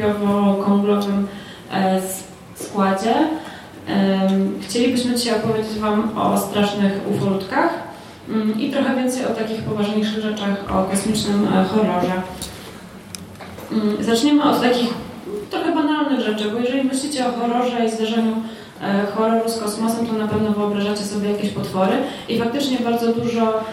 Licznym karpiowo-konglowym e, składzie. Chcielibyśmy dzisiaj opowiedzieć Wam o strasznych ufolutkach mm, i trochę więcej o takich poważniejszych rzeczach, o kosmicznym e, horrorze. Mm, Zaczniemy od takich trochę banalnych rzeczy, bo jeżeli myślicie o horrorze i zdarzeniu e, horroru z kosmosem, to na pewno wyobrażacie sobie jakieś potwory i faktycznie bardzo dużo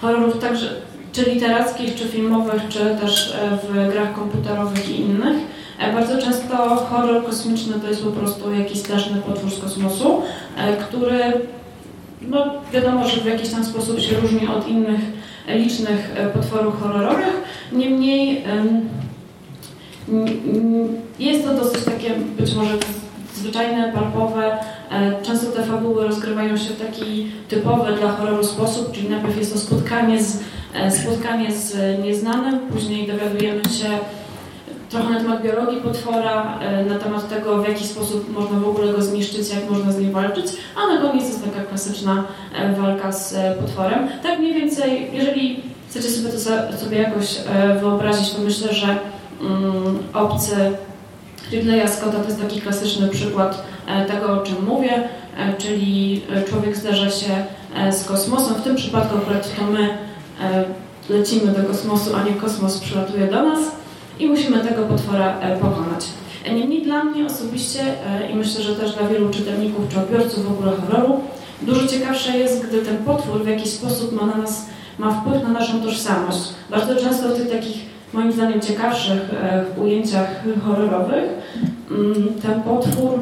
horrorów, także czy literackich, czy filmowych, czy też w grach komputerowych i innych. E, Bardzo często horror kosmiczny to jest po prostu jakiś straszny potwór z kosmosu, e, który no, wiadomo, że w jakiś tam sposób się różni od innych licznych e, potworów horrorowych. Niemniej jest to dosyć takie być może zwyczajne, palpowe. Często te fabuły rozgrywają się w taki typowy dla horroru sposób, czyli najpierw jest to spotkanie z, spotkanie z nieznanym, później dowiadujemy się trochę na temat biologii potwora, e, na temat tego, w jaki sposób można w ogóle go zniszczyć, jak można z nim walczyć, a na koniec jest taka klasyczna e, walka z e, potworem. Tak mniej więcej, jeżeli chcecie sobie to sobie jakoś wyobrazić, to myślę, że mm, obcy Ridleya Scotta to jest taki klasyczny przykład tego, o czym mówię, czyli człowiek zderza się z kosmosem. W tym przypadku akurat to my lecimy do kosmosu, a nie kosmos przylatuje do nas i musimy tego potwora e, pokonać. Niemniej dla mnie osobiście e, i myślę, że też dla wielu czytelników czy odbiorców w ogóle horroru, dużo ciekawsze jest, gdy ten potwór w jakiś sposób ma na nas, ma wpływ na naszą tożsamość. Bardzo często w tych takich moim zdaniem ciekawszych e, ujęciach horrorowych mm, ten potwór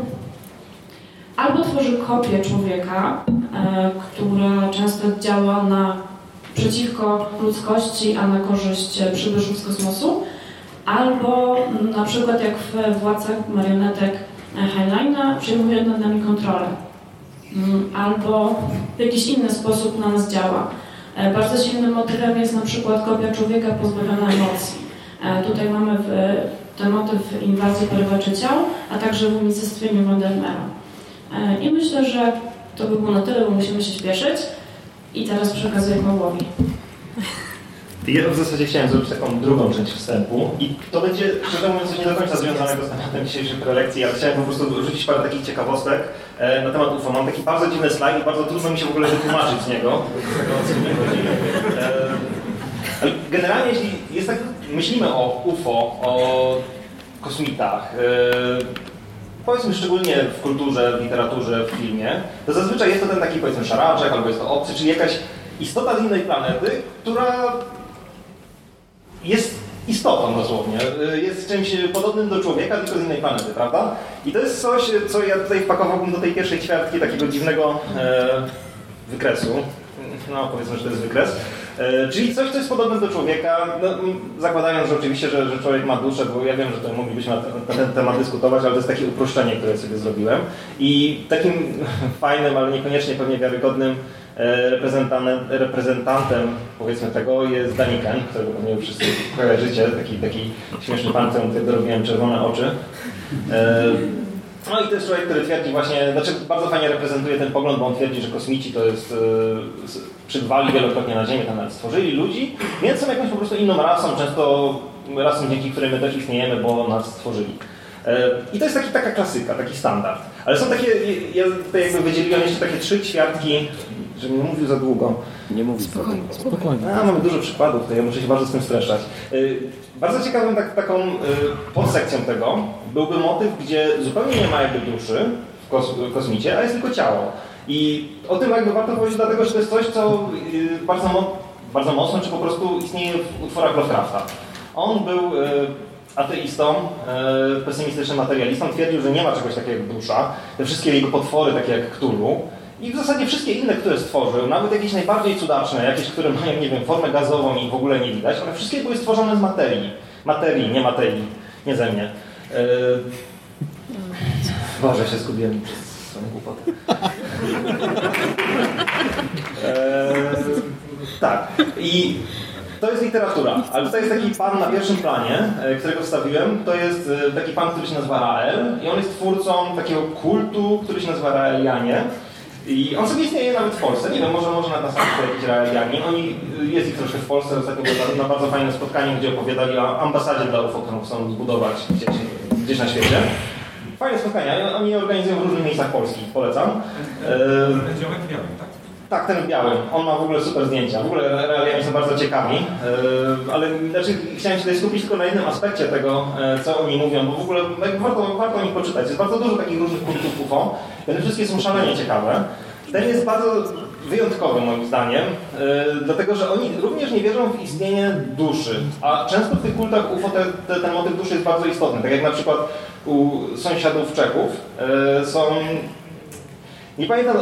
albo tworzy kopię człowieka, która często działa na przeciwko ludzkości, a na korzyść przybyszów z kosmosu, albo mm, na przykład jak w Władcach marionetek e, Heinleina przejmuje nad nami kontrolę, Mm, albo w jakiś inny sposób na nas działa. E, Bardzo silnym motywem jest na przykład kopia człowieka pozbawiona emocji. E, Tutaj mamy w, ten motyw w inwazji porywaczy ciał, a także w unicestwieniu Wandermera. I myślę, że to by było na tyle, bo musimy się śpieszyć. I teraz przekazuję Pawłowi. Ja w zasadzie chciałem zrobić taką drugą część wstępu i to będzie, szczerze mówiąc, nie do końca związanego z tematem dzisiejszej prelekcji, ale chciałem po prostu rzucić parę takich ciekawostek e, na temat UFO. Mam taki bardzo dziwny slajd i bardzo trudno mi się w ogóle wytłumaczyć z niego. E, generalnie, jeśli jest tak, myślimy o UFO, o kosmitach, e, powiedzmy szczególnie w kulturze, w literaturze, w filmie, to zazwyczaj jest to ten taki powiedzmy szaraczek, albo jest to obcy, czyli jakaś istota z innej planety, która jest istotą dosłownie, y, jest czymś podobnym do człowieka, tylko z innej planety, prawda? I to jest coś, co ja tutaj wpakowałbym do tej pierwszej ćwiartki takiego dziwnego e, wykresu. No, powiedzmy, że to jest wykres. E, czyli coś, co jest podobne do człowieka, no, zakładając, że oczywiście, że, że człowiek ma duszę, bo ja wiem, że tutaj moglibyśmy na, te, na ten temat dyskutować, ale to jest takie uproszczenie, które sobie zrobiłem. I takim fajnym, ale niekoniecznie pewnie wiarygodnym reprezentantem, reprezentantem powiedzmy tego jest Daniken, którego pewnie wszyscy kojarzycie, taki, taki śmieszny pan, któremu tutaj dorobiłem czerwone oczy. E, no i to jest człowiek, który twierdzi właśnie, znaczy bardzo fajnie reprezentuje ten pogląd, bo on twierdzi, że kosmici to jest, e, przybywali wielokrotnie na Ziemię, tam nawet stworzyli ludzi, więc są jakąś po prostu inną rasą, często rasą dzięki której my też istniejemy, bo nas stworzyli. E, I to jest taki, taka klasyka, taki standard. Ale są takie, ja tutaj jakby wydzieliłem jeszcze takie trzy ćwiartki, żebym nie mówił za długo. Nie mów spokojnie. Spokojnie. A, mamy dużo przykładów, to ja muszę się bardzo z tym streszczać. Y, Bardzo ciekawą tak, taką y, podsekcją tego byłby motyw, gdzie zupełnie nie ma jakby duszy w kos kosmicie, a jest tylko ciało. I o tym jakby warto powiedzieć dlatego, że to jest coś, co y, bardzo, mo bardzo mocno, czy po prostu istnieje w utworach Lovecrafta. On był ateistą, pesymistycznym materialistą, twierdził, że nie ma czegoś takiego jak dusza. Te wszystkie jego potwory, takie jak Cthulhu, I w zasadzie wszystkie inne, które stworzył, nawet jakieś najbardziej cudaczne, jakieś, które mają, nie wiem, formę gazową i w ogóle nie widać, one wszystkie były stworzone z materii. Materii, nie materii, nie ze mnie. Yy... Boże, się zgubiłem przez swoją głupotę. Yy... Tak. I to jest literatura, ale tutaj jest taki pan na pierwszym planie, e, którego wstawiłem. To jest e, taki pan, który się nazywa Rael i on jest twórcą takiego kultu, który się nazywa Raelianie. I on sobie istnieje nawet w Polsce. Nie wiem, może, może na nas są jakiś Raeliani. Oni, e, jest ich troszkę w Polsce, ostatnio byłem na bardzo fajnym spotkaniu, gdzie opowiadali o ambasadzie dla UFO, którą chcą zbudować gdzieś, gdzieś na świecie. Fajne spotkania. Oni organizują w różnych miejscach Polski. Polecam. Tak? Tak, ten biały. On ma w ogóle super zdjęcia. W ogóle realiami są bardzo ciekawi. Yy, ale znaczy, chciałem się tutaj skupić tylko na jednym aspekcie tego, yy, co oni mówią, bo w ogóle warto, warto o nich poczytać. Jest bardzo dużo takich różnych punktów UFO. One wszystkie są szalenie ciekawe. Ten jest bardzo wyjątkowy moim zdaniem, yy, dlatego że oni również nie wierzą w istnienie duszy. A często w tych kultach UFO te, te, ten motyw duszy jest bardzo istotny. Tak jak na przykład u sąsiadów Czechów są nie pamiętam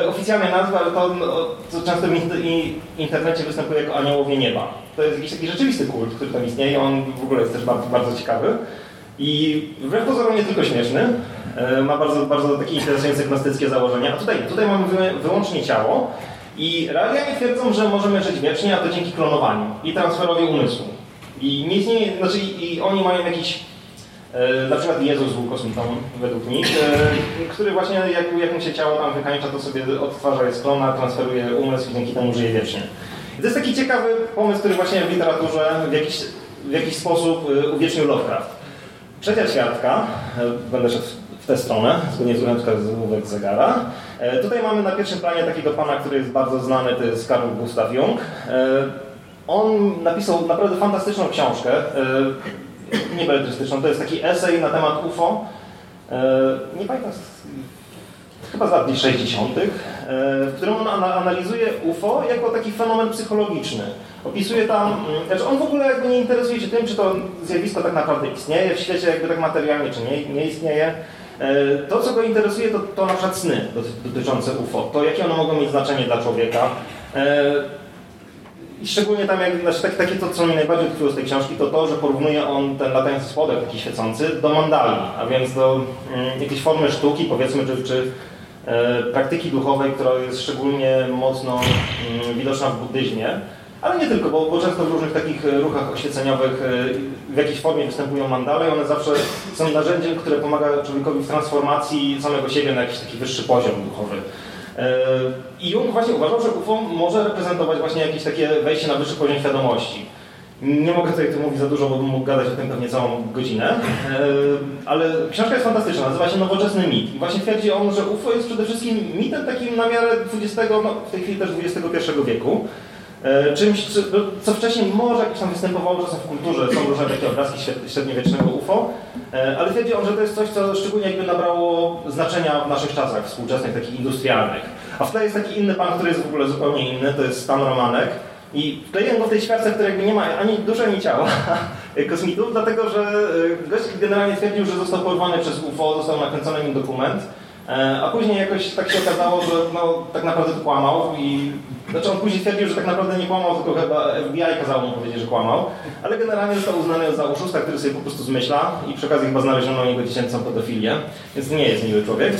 e, oficjalnej nazwy, ale to, no, to często w internecie występuje jako aniołowie nieba. To jest jakiś taki rzeczywisty kult, który tam istnieje. On w ogóle jest też bardzo, bardzo ciekawy. I wbrew pozorom nie tylko śmieszny, e, ma bardzo, bardzo takie interesujące gnostyckie założenia. A tutaj, tutaj mamy wyłącznie ciało i realianie twierdzą, że możemy żyć wiecznie, a to dzięki klonowaniu i transferowi umysłu. I nie istnieje, znaczy i oni mają jakiś na przykład Jezus był kosmitą, według nich, e, który właśnie jak, jak mu się ciało tam wykańcza, to sobie odtwarza jest klona, transferuje umysł i dzięki temu żyje wiecznie. I to jest taki ciekawy pomysł, który właśnie w literaturze w jakiś, w jakiś sposób e, uwiecznił Lovecraft. Trzecia ćwiartka, będę szedł w tę stronę, zgodnie z wskazówek zegara. Tutaj mamy na pierwszym planie takiego pana, który jest bardzo znany, to jest Karl Gustav Jung. On napisał naprawdę fantastyczną książkę, nie beletrystyczną, to jest taki esej na temat UFO. E, nie pamiętam, chyba z lat 60., e, w którym on analizuje UFO jako taki fenomen psychologiczny. Opisuje tam, mm, znaczy on w ogóle jakby nie interesuje się tym, czy to zjawisko tak naprawdę istnieje w świecie jakby tak materialnie, czy nie, nie istnieje. E, to, co go interesuje, to, to na przykład sny dotyczące UFO, to jakie one mogą mieć znaczenie dla człowieka. I szczególnie tam, jak, znaczy, takie, takie to, co mnie najbardziej utkwiło z tej książki, to to, że porównuje on ten latający spodek taki świecący do mandali, a więc do mm, jakiejś formy sztuki, powiedzmy, czy, czy e, praktyki duchowej, która jest szczególnie mocno mm, widoczna w buddyzmie. Ale nie tylko, bo, bo, często w różnych takich ruchach oświeceniowych e, w jakiejś formie występują mandale i one zawsze są narzędziem, które pomaga człowiekowi w transformacji samego siebie na jakiś taki wyższy poziom duchowy. I Jung właśnie uważał, że UFO może reprezentować właśnie jakieś takie wejście na wyższy poziom świadomości. Nie mogę tutaj tu mówić za dużo, bo bym mógł gadać o tym pewnie całą godzinę, ale książka jest fantastyczna, nazywa się Nowoczesny mit. I właśnie twierdzi on, że UFO jest przede wszystkim mitem takim na miarę XX, no w tej chwili też XXI wieku. E, czymś, no, co wcześniej może jakieś tam występowało czasem w kulturze, są różne takie obrazki średniowiecznego UFO, e, ale twierdzi on, że to jest coś, co szczególnie jakby nabrało znaczenia w naszych czasach współczesnych, takich industrialnych. A w tle jest taki inny pan, który jest w ogóle zupełnie inny, to jest Stan Romanek. I wkleiłem go w tej świarce, w której jakby nie ma ani duszy, ani ciała kosmitów, dlatego że e, gość generalnie twierdził, że został porwany przez UFO, został nakręcony nim dokument, a później jakoś tak się okazało, że no, tak naprawdę to kłamał i znaczy on później twierdził, że tak naprawdę nie kłamał, tylko chyba FBI kazało mu powiedzieć, że kłamał, ale generalnie został uznany za oszusta, który sobie po prostu zmyśla i przy okazji chyba znaleziono u niego dziecięcą pedofilię, więc nie jest miły człowiek. E,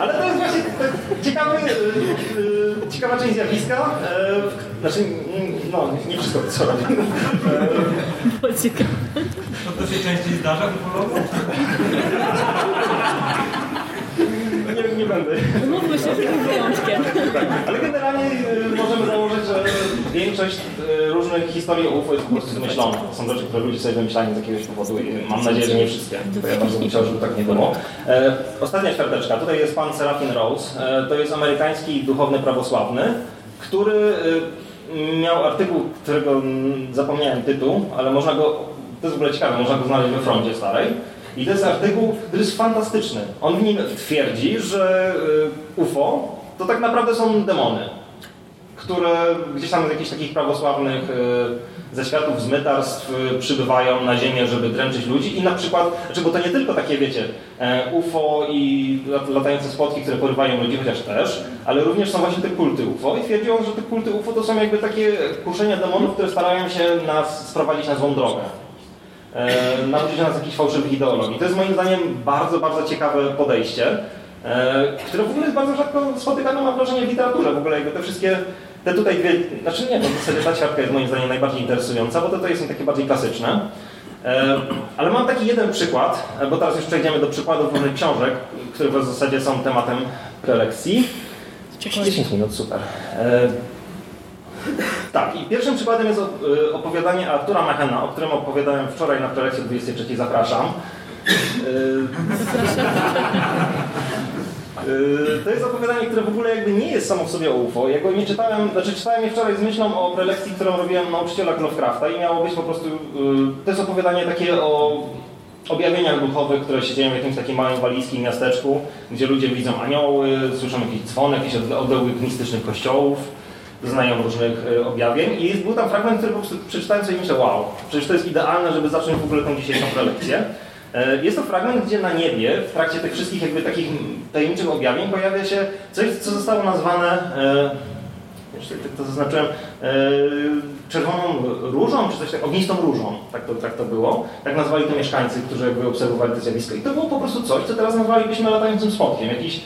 ale to jest właśnie ciekawy, e, ciekawa część zjawiska, znaczy, no, nie wszystko co robi. To, to się częściej zdarza w nie, nie będę. Mówmy się, że jest wyjątkiem. Tak, ale generalnie y, możemy założyć, że większość y, różnych historii o UFO jest po prostu zmyślona. Są rzeczy, które ludzie sobie wymyślali z jakiegoś powodu i mam nadzieję, że nie wszystkie. Bo ja bardzo bym chciał, żeby tak nie było. E, ostatnia ćwiarteczka. Tutaj jest pan Serafin Rose. E, to jest amerykański duchowny prawosławny, który miał artykuł, którego zapomniałem tytuł, ale można go to jest w ogóle ciekawe, można go znaleźć we froncie starej. I to jest artykuł, który jest fantastyczny. On w nim twierdzi, że y, UFO to tak naprawdę są demony, które gdzieś tam z jakichś takich prawosławnych e, ze światów zmytarstw e, przybywają na Ziemię, żeby dręczyć ludzi i na przykład, znaczy bo to nie tylko takie wiecie, e, UFO i lat- latające spotki, które porywają ludzi, chociaż też, ale również są właśnie te kulty UFO i twierdziło, że te kulty UFO to są jakby takie kuszenia demonów, które starają się nas sprowadzić na złą drogę. E, nauczyć nas jakichś fałszywych ideologii. To jest moim zdaniem bardzo, bardzo ciekawe podejście, e, które w ogóle jest bardzo rzadko spotykane, mam wrażenie, w literaturze. W ogóle jakby te wszystkie, te tutaj dwie, znaczy nie, w zasadzie ta ćwiartka jest moim zdaniem najbardziej interesująca, bo to tutaj są takie bardziej klasyczne. E, Ale mam taki jeden przykład, e, bo teraz już przejdziemy do przykładów różnych książek, które w zasadzie są tematem prelekcji. 10 minut, super. E, tak, i pierwszym przykładem jest op- opowiadanie Artura Machena, o którym opowiadałem wczoraj na prelekcji o 23. Zapraszam. Y, y, To jest opowiadanie, które w ogóle jakby nie jest samo w sobie UFO. Ja go nie czytałem, znaczy czytałem je wczoraj z myślą o prelekcji, którą robiłem nauczyciela Lovecrafta i miało być po prostu, y, to jest opowiadanie takie o objawieniach duchowych, które się dzieją w jakimś takim małym walijskim miasteczku, gdzie ludzie widzą anioły, słyszą jakiś dzwon, jakieś od- odległych mistycznych kościołów doznają różnych e, objawień i był tam fragment, który po prostu przeczytałem sobie i myślę, wow, przecież to jest idealne, żeby zacząć w ogóle tą dzisiejszą prelekcję. E, Jest to fragment, gdzie na niebie, w trakcie tych wszystkich jakby takich tajemniczych objawień pojawia się coś, co zostało nazwane, jeszcze tak to zaznaczyłem, e, czerwoną różą, czy coś takiego, ognistą różą, tak to, tak to było. Tak nazwali to mieszkańcy, którzy jakby obserwowali to zjawisko. I to było po prostu coś, co teraz nazwalibyśmy latającym spotkiem. Jakiś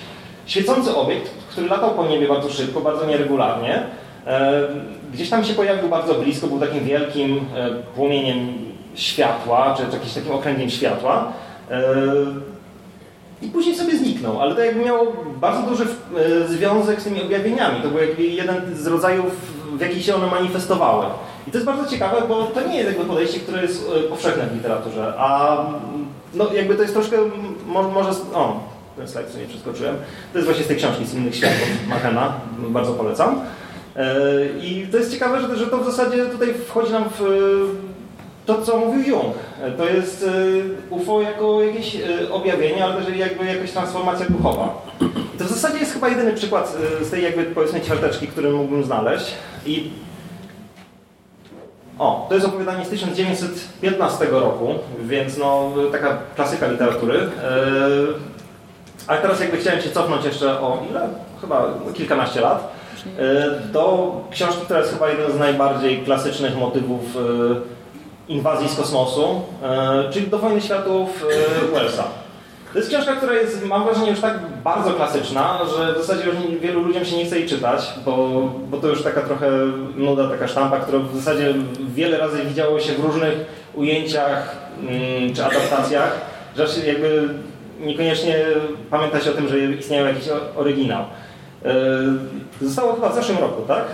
świecący obiekt, który latał po niebie bardzo szybko, bardzo nieregularnie. E, Gdzieś tam się pojawił bardzo blisko, był takim wielkim płomieniem światła, czy, jakimś takim okręgiem światła. E, I później sobie zniknął, ale to jakby miało bardzo duży e, związek z tymi objawieniami. To był jakby jeden z rodzajów, w jakich się one manifestowały. I to jest bardzo ciekawe, bo to nie jest jakby podejście, które jest e, powszechne w literaturze, a mm, no jakby to jest troszkę, mo- może, o, ten slajd sobie przeskoczyłem, to jest właśnie z tej książki z innych światów Machena, bardzo polecam. I to jest ciekawe, że, to w zasadzie tutaj wchodzi nam w to, co mówił Jung. E, To jest e, UFO jako jakieś e, objawienie, ale też jakby jakaś transformacja duchowa. I to w zasadzie jest chyba jedyny przykład z tej jakby powiedzmy ćwiarteczki, który mógłbym znaleźć. I o, to jest opowiadanie z 1915 roku, więc no taka klasyka literatury. Ale teraz jakby chciałem się cofnąć jeszcze o ile? Chyba kilkanaście lat. Do książki, która jest chyba jeden z najbardziej klasycznych motywów inwazji z kosmosu, e, czyli do Wojny Światów e, Wellsa. To jest książka, która jest, mam wrażenie, już tak bardzo klasyczna, że w zasadzie już wielu ludziom się nie chce jej czytać, bo, bo to już taka trochę nuda, taka sztampa, którą w zasadzie wiele razy widziało się w różnych ujęciach mm, czy adaptacjach, że jakby niekoniecznie pamięta się o tym, że istniał jakiś oryginał. E, Zostało chyba w zeszłym roku, tak?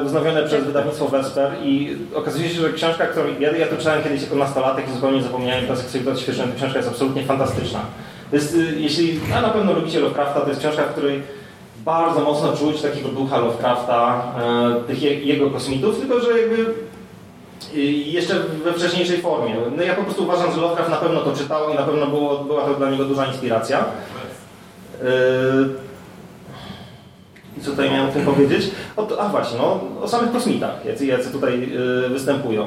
E, Wznowione przez wydawnictwo Vesper i okazuje się, że książka, którą ja, ja to czytałem kiedyś jako nastolatek i zupełnie zapomniałem, teraz jak sobie to odświeżyłem, to książka jest absolutnie fantastyczna. Jest, y, jeśli, a na pewno lubicie Lovecrafta, to jest książka, w której bardzo mocno czuć takiego ducha Lovecrafta, e, tych je, jego kosmitów, tylko że jakby y, jeszcze we wcześniejszej formie. No ja po prostu uważam, że Lovecraft na pewno to czytał i na pewno było, była to dla niego duża inspiracja. Y, i co tutaj miałem o tym powiedzieć? O, a właśnie, no, o samych kosmitach, jacy, jacy tutaj y, występują.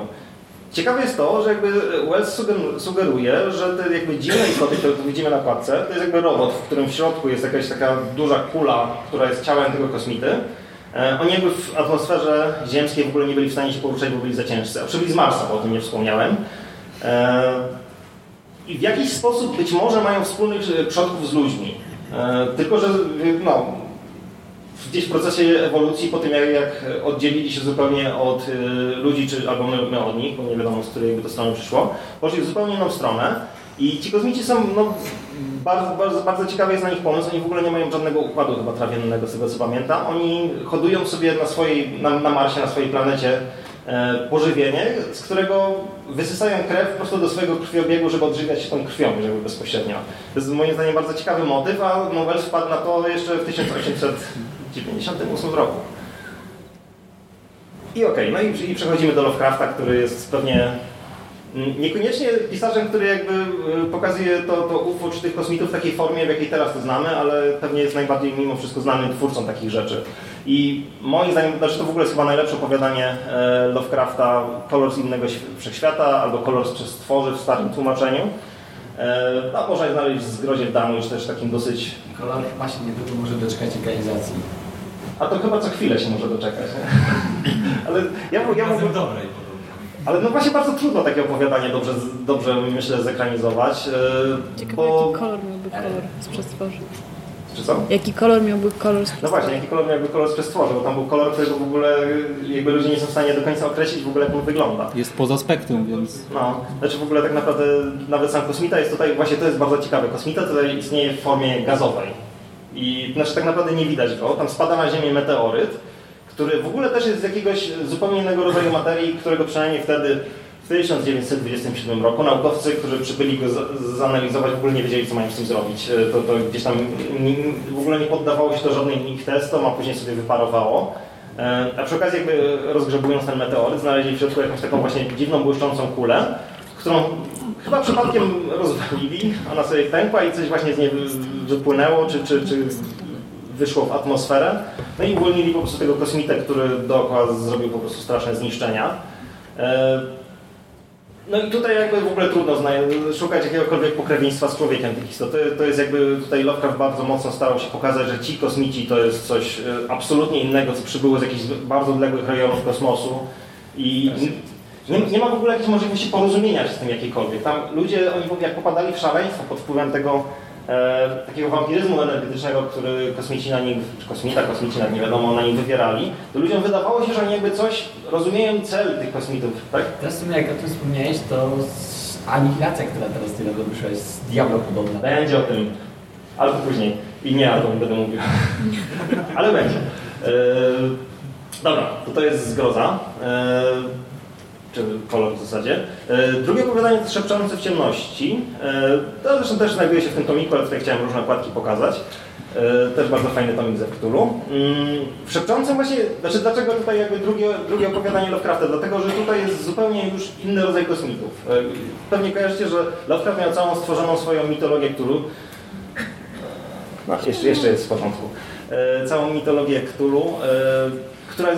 Ciekawe jest to, że jakby Wells suger- sugeruje, że te jakby dziwne istoty, które tu widzimy na kładce, to jest jakby robot, w którym w środku jest jakaś taka duża kula, która jest ciałem tego kosmity. E, Oni jakby w atmosferze ziemskiej w ogóle nie byli w stanie się poruszać, bo byli za ciężcy. A przybyli z Marsa, bo o tym nie wspomniałem. E, I w jakiś sposób być może mają wspólnych e, przodków z ludźmi. E, Tylko, że no, gdzieś w procesie ewolucji, po tym jak, jak oddzielili się zupełnie od y, ludzi, czy albo my, my od nich, bo nie wiadomo z której to strony przyszło, poszli w zupełnie inną stronę. I ci kosmici są, no, bardzo, bardzo, bardzo ciekawy jest na nich pomysł, oni w ogóle nie mają żadnego układu chyba trawiennego, z tego co pamiętam, oni hodują sobie na swojej, na, na Marsie, na swojej planecie e, pożywienie, z którego wysysają krew prosto do swojego krwiobiegu, żeby odżywiać się tą krwią, żeby bezpośrednio. To jest moim zdaniem bardzo ciekawy motyw, a Nowel wpadł na to jeszcze w 1898 roku. I okej, no i, i przechodzimy do Lovecrafta, który jest pewnie mm, niekoniecznie pisarzem, który jakby y, pokazuje to, to UFO czy tych kosmitów w takiej formie, w jakiej teraz to znamy, ale pewnie jest najbardziej mimo wszystko znanym twórcą takich rzeczy. I moim zdaniem, znaczy to w ogóle jest chyba najlepsze opowiadanie e, Lovecrafta Kolor z innego wszechświata albo Kolor przez stworzy w starym tłumaczeniu. E, a można je znaleźć w Zgrozie w Damu już też takim dosyć... Kolor się niedługo może doczekać ekranizacji. A to chyba co chwilę się może doczekać. Nie? Ale ja, ja, dobrej. Ale no właśnie bardzo trudno takie opowiadanie dobrze, dobrze myślę, zekranizować. e, Ciekawe, bo... jaki kolor miałby kolor z przestworzy. Czy co? Jaki kolor miałby kolor z No przestworzy? właśnie, jaki kolor jakby kolor z przestworzy, bo tam był kolor, którego w ogóle jakby ludzie nie są w stanie do końca określić w ogóle jak on wygląda. Jest poza spektrum, więc No, znaczy w ogóle tak naprawdę nawet sam kosmita jest tutaj, właśnie to jest bardzo ciekawe, kosmita tutaj istnieje w formie gazowej. I znaczy tak naprawdę nie widać go, tam spada na ziemię meteoryt, który w ogóle też jest z jakiegoś zupełnie innego rodzaju materii, którego przynajmniej wtedy w 1927 roku naukowcy, którzy przybyli go zanalizować, w ogóle nie wiedzieli, co mają z tym zrobić. E, To, to gdzieś tam w ogóle nie poddawało się to żadnym ich testom, a później sobie wyparowało. E, A przy okazji jakby rozgrzebując ten meteoryt, znaleźli w środku jakąś taką właśnie dziwną, błyszczącą kulę, którą chyba przypadkiem rozwalili, ona sobie pękła i coś właśnie z niej wy- wypłynęło, czy, czy, czy wyszło w atmosferę. No i uwolnili po prostu tego kosmitę, który dookoła zrobił po prostu straszne zniszczenia. E, No i tutaj jakby w ogóle trudno szukać jakiegokolwiek pokrewieństwa z człowiekiem tych istot. To, to jest jakby tutaj Lovecraft bardzo mocno starał się pokazać, że ci kosmici to jest coś e, absolutnie innego, co przybyło z jakichś bardzo odległych rejonów kosmosu i nie, nie ma w ogóle jakiejś możliwości porozumienia się z tym jakiejkolwiek. Tam ludzie, oni jak popadali w szaleństwo pod wpływem tego e, takiego wampiryzmu energetycznego, który kosmici na nich, czy kosmita, kosmici, nawet nie wiadomo, na nich wywierali, to ludziom wydawało się, że oni jakby coś rozumieją cel tych kosmitów, tak? Teraz w sumie jak o tym wspomniałeś, to anihilacja, która teraz tyle wyszła, jest Diablo podobna. Będzie o tym, ale to później. I nie, ale to nie będę mówił. ale będzie. E, dobra, to to jest zgroza. E, czy kolor w zasadzie. E, drugie opowiadanie to Szepczące w ciemności. E, to zresztą też znajduje się w tym tomiku, ale tutaj chciałem różne płatki pokazać. E, też bardzo fajny tomik ze Cthulhu. Mm, w Szepczącym właśnie, znaczy dlaczego tutaj jakby drugie, drugie opowiadanie Lovecrafta? Dlatego, że tutaj jest zupełnie już inny rodzaj kosmitów. Pewnie kojarzycie, że Lovecraft miał całą stworzoną swoją mitologię Cthulhu. No, jeszcze, jeszcze jest w porządku. Całą mitologię Cthulhu, która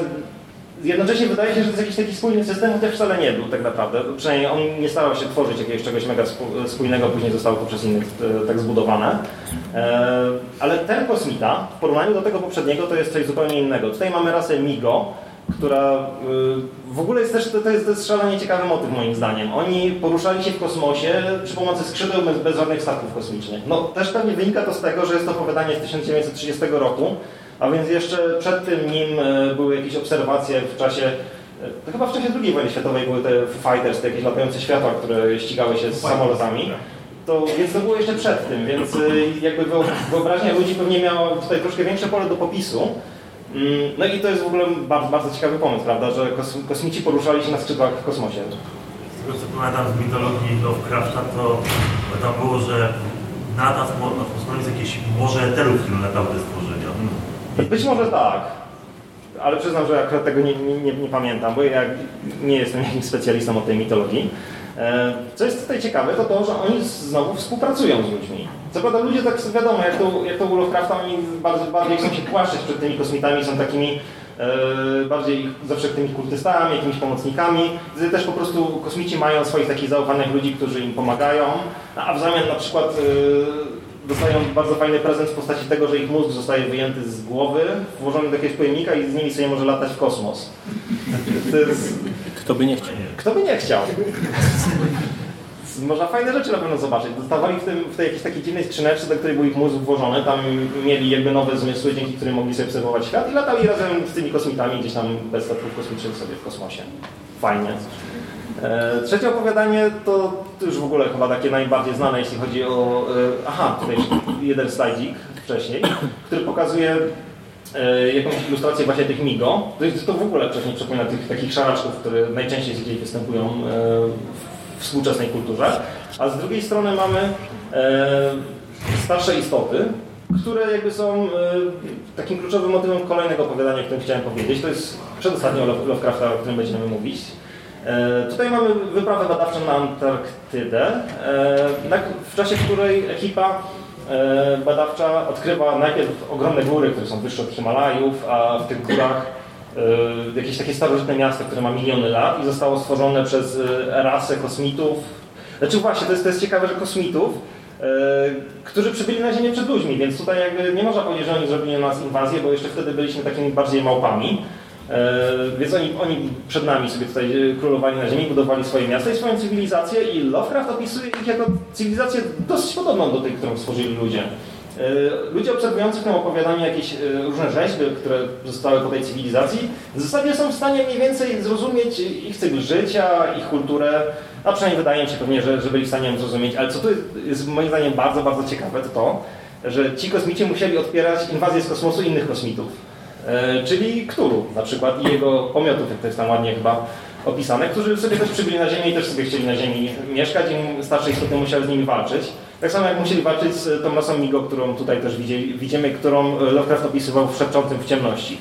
jednocześnie wydaje się, że to jest jakiś taki spójny system, chociaż wcale nie był tak naprawdę. Przynajmniej on nie starał się tworzyć jakiegoś czegoś mega spójnego, później zostało to przez innych e, tak zbudowane. E, ale ten kosmita w porównaniu do tego poprzedniego to jest coś zupełnie innego. Tutaj mamy rasę Migo, która y, w ogóle jest też, to, jest, to jest szalenie ciekawy motyw moim zdaniem. Oni poruszali się w kosmosie przy pomocy skrzydeł bez, bez żadnych statków kosmicznych. No też pewnie wynika to z tego, że jest to opowiadanie z 1930 roku, a więc jeszcze przed tym nim e, były jakieś obserwacje w czasie, e, to chyba w czasie II wojny światowej były te Fighters, te jakieś latające światła, które ścigały się z samolotami. To, więc to było jeszcze przed tym, więc y, jakby wyo- wyobraźnia ludzi pewnie miała tutaj troszkę większe pole do popisu. Mm, No i to jest w ogóle bardzo, bardzo ciekawy pomysł, prawda, że kos, kosmici poruszali się na skrzydłach w kosmosie. Z tego co pamiętam z mitologii Lovecrafta, to tam było, że nad atmosferą jest jakieś morze eterów, które latały. Być może tak, ale przyznam, że akurat tego nie, nie, nie, pamiętam, bo ja nie jestem jakimś specjalistą od tej mitologii. E, Co jest tutaj ciekawe, to to, że oni znowu współpracują z ludźmi. Co prawda ludzie tak wiadomo, jak to, jak to u Lovecrafta, oni bardzo, bardziej chcą się płaszczyć przed tymi kosmitami, są takimi e, bardziej zawsze tymi kultystami, jakimiś pomocnikami. Też po prostu kosmici mają swoich takich zaufanych ludzi, którzy im pomagają, a w zamian na przykład e, dostają bardzo fajny prezent w postaci tego, że ich mózg zostaje wyjęty z głowy, włożony do jakiegoś pojemnika i z nimi sobie może latać w kosmos. Jest... kto by nie chciał. Kto by nie chciał? Można fajne rzeczy na pewno zobaczyć. Dostawali w, tym, w tej jakiejś takiej dziwnej skrzyneczce, do której był ich mózg włożony. Tam mieli jakby nowe zmysły, dzięki którym mogli sobie obserwować świat i latali razem z tymi kosmitami gdzieś tam bez statków kosmicznych sobie w kosmosie. Fajnie. E, trzecie opowiadanie to już w ogóle chyba takie najbardziej znane, jeśli chodzi o... E, aha, tutaj jeden slajdzik wcześniej, który pokazuje e, jakąś ilustrację właśnie tych migo. To, jest, to w ogóle wcześniej przypomina tych takich szaraczków, które najczęściej gdzieś występują w współczesnej kulturze. A z drugiej strony mamy starsze istoty, które jakby są takim kluczowym motywem kolejnego opowiadania, o którym chciałem powiedzieć. To jest przedostatnio Love- Lovecrafta, o którym będziemy mówić. E, Tutaj mamy wyprawę badawczą na Antarktydę, e, w czasie której ekipa e, badawcza odkrywa najpierw ogromne góry, które są wyższe od Himalajów, a w tych górach jakieś takie starożytne miasto, które ma miliony lat i zostało stworzone przez rasę kosmitów. Znaczy właśnie, to jest, to jest ciekawe, że kosmitów, którzy przybyli na Ziemię przed ludźmi, więc tutaj jakby nie można powiedzieć, że oni zrobili na nas inwazję, bo jeszcze wtedy byliśmy takimi bardziej małpami. E, Więc oni, oni przed nami sobie tutaj e, królowali na ziemi, budowali swoje miasta i swoją cywilizację i Lovecraft opisuje ich jako cywilizację dosyć podobną do tej, którą stworzyli ludzie. E, Ludzie obserwujący w tym opowiadaniu jakieś różne rzeźby, które zostały po tej cywilizacji, w zasadzie są w stanie mniej więcej zrozumieć ich cykl życia, ich kulturę, a przynajmniej wydaje mi się pewnie, że, że byli w stanie ją zrozumieć. Ale co tu jest, jest moim zdaniem bardzo, bardzo ciekawe, to to, że ci kosmici musieli odpierać inwazję z kosmosu innych kosmitów. E, czyli Ktulu na przykład i jego pomiotów, jak to jest tam ładnie chyba opisane, którzy sobie też przybyli na Ziemię i też sobie chcieli na Ziemi mieszkać i starsze istoty musiały z nimi walczyć. Tak samo jak musieli walczyć z tą rasą Migo, którą tutaj też widzieli, widzimy, którą Lovecraft opisywał w Szepczącym w ciemności.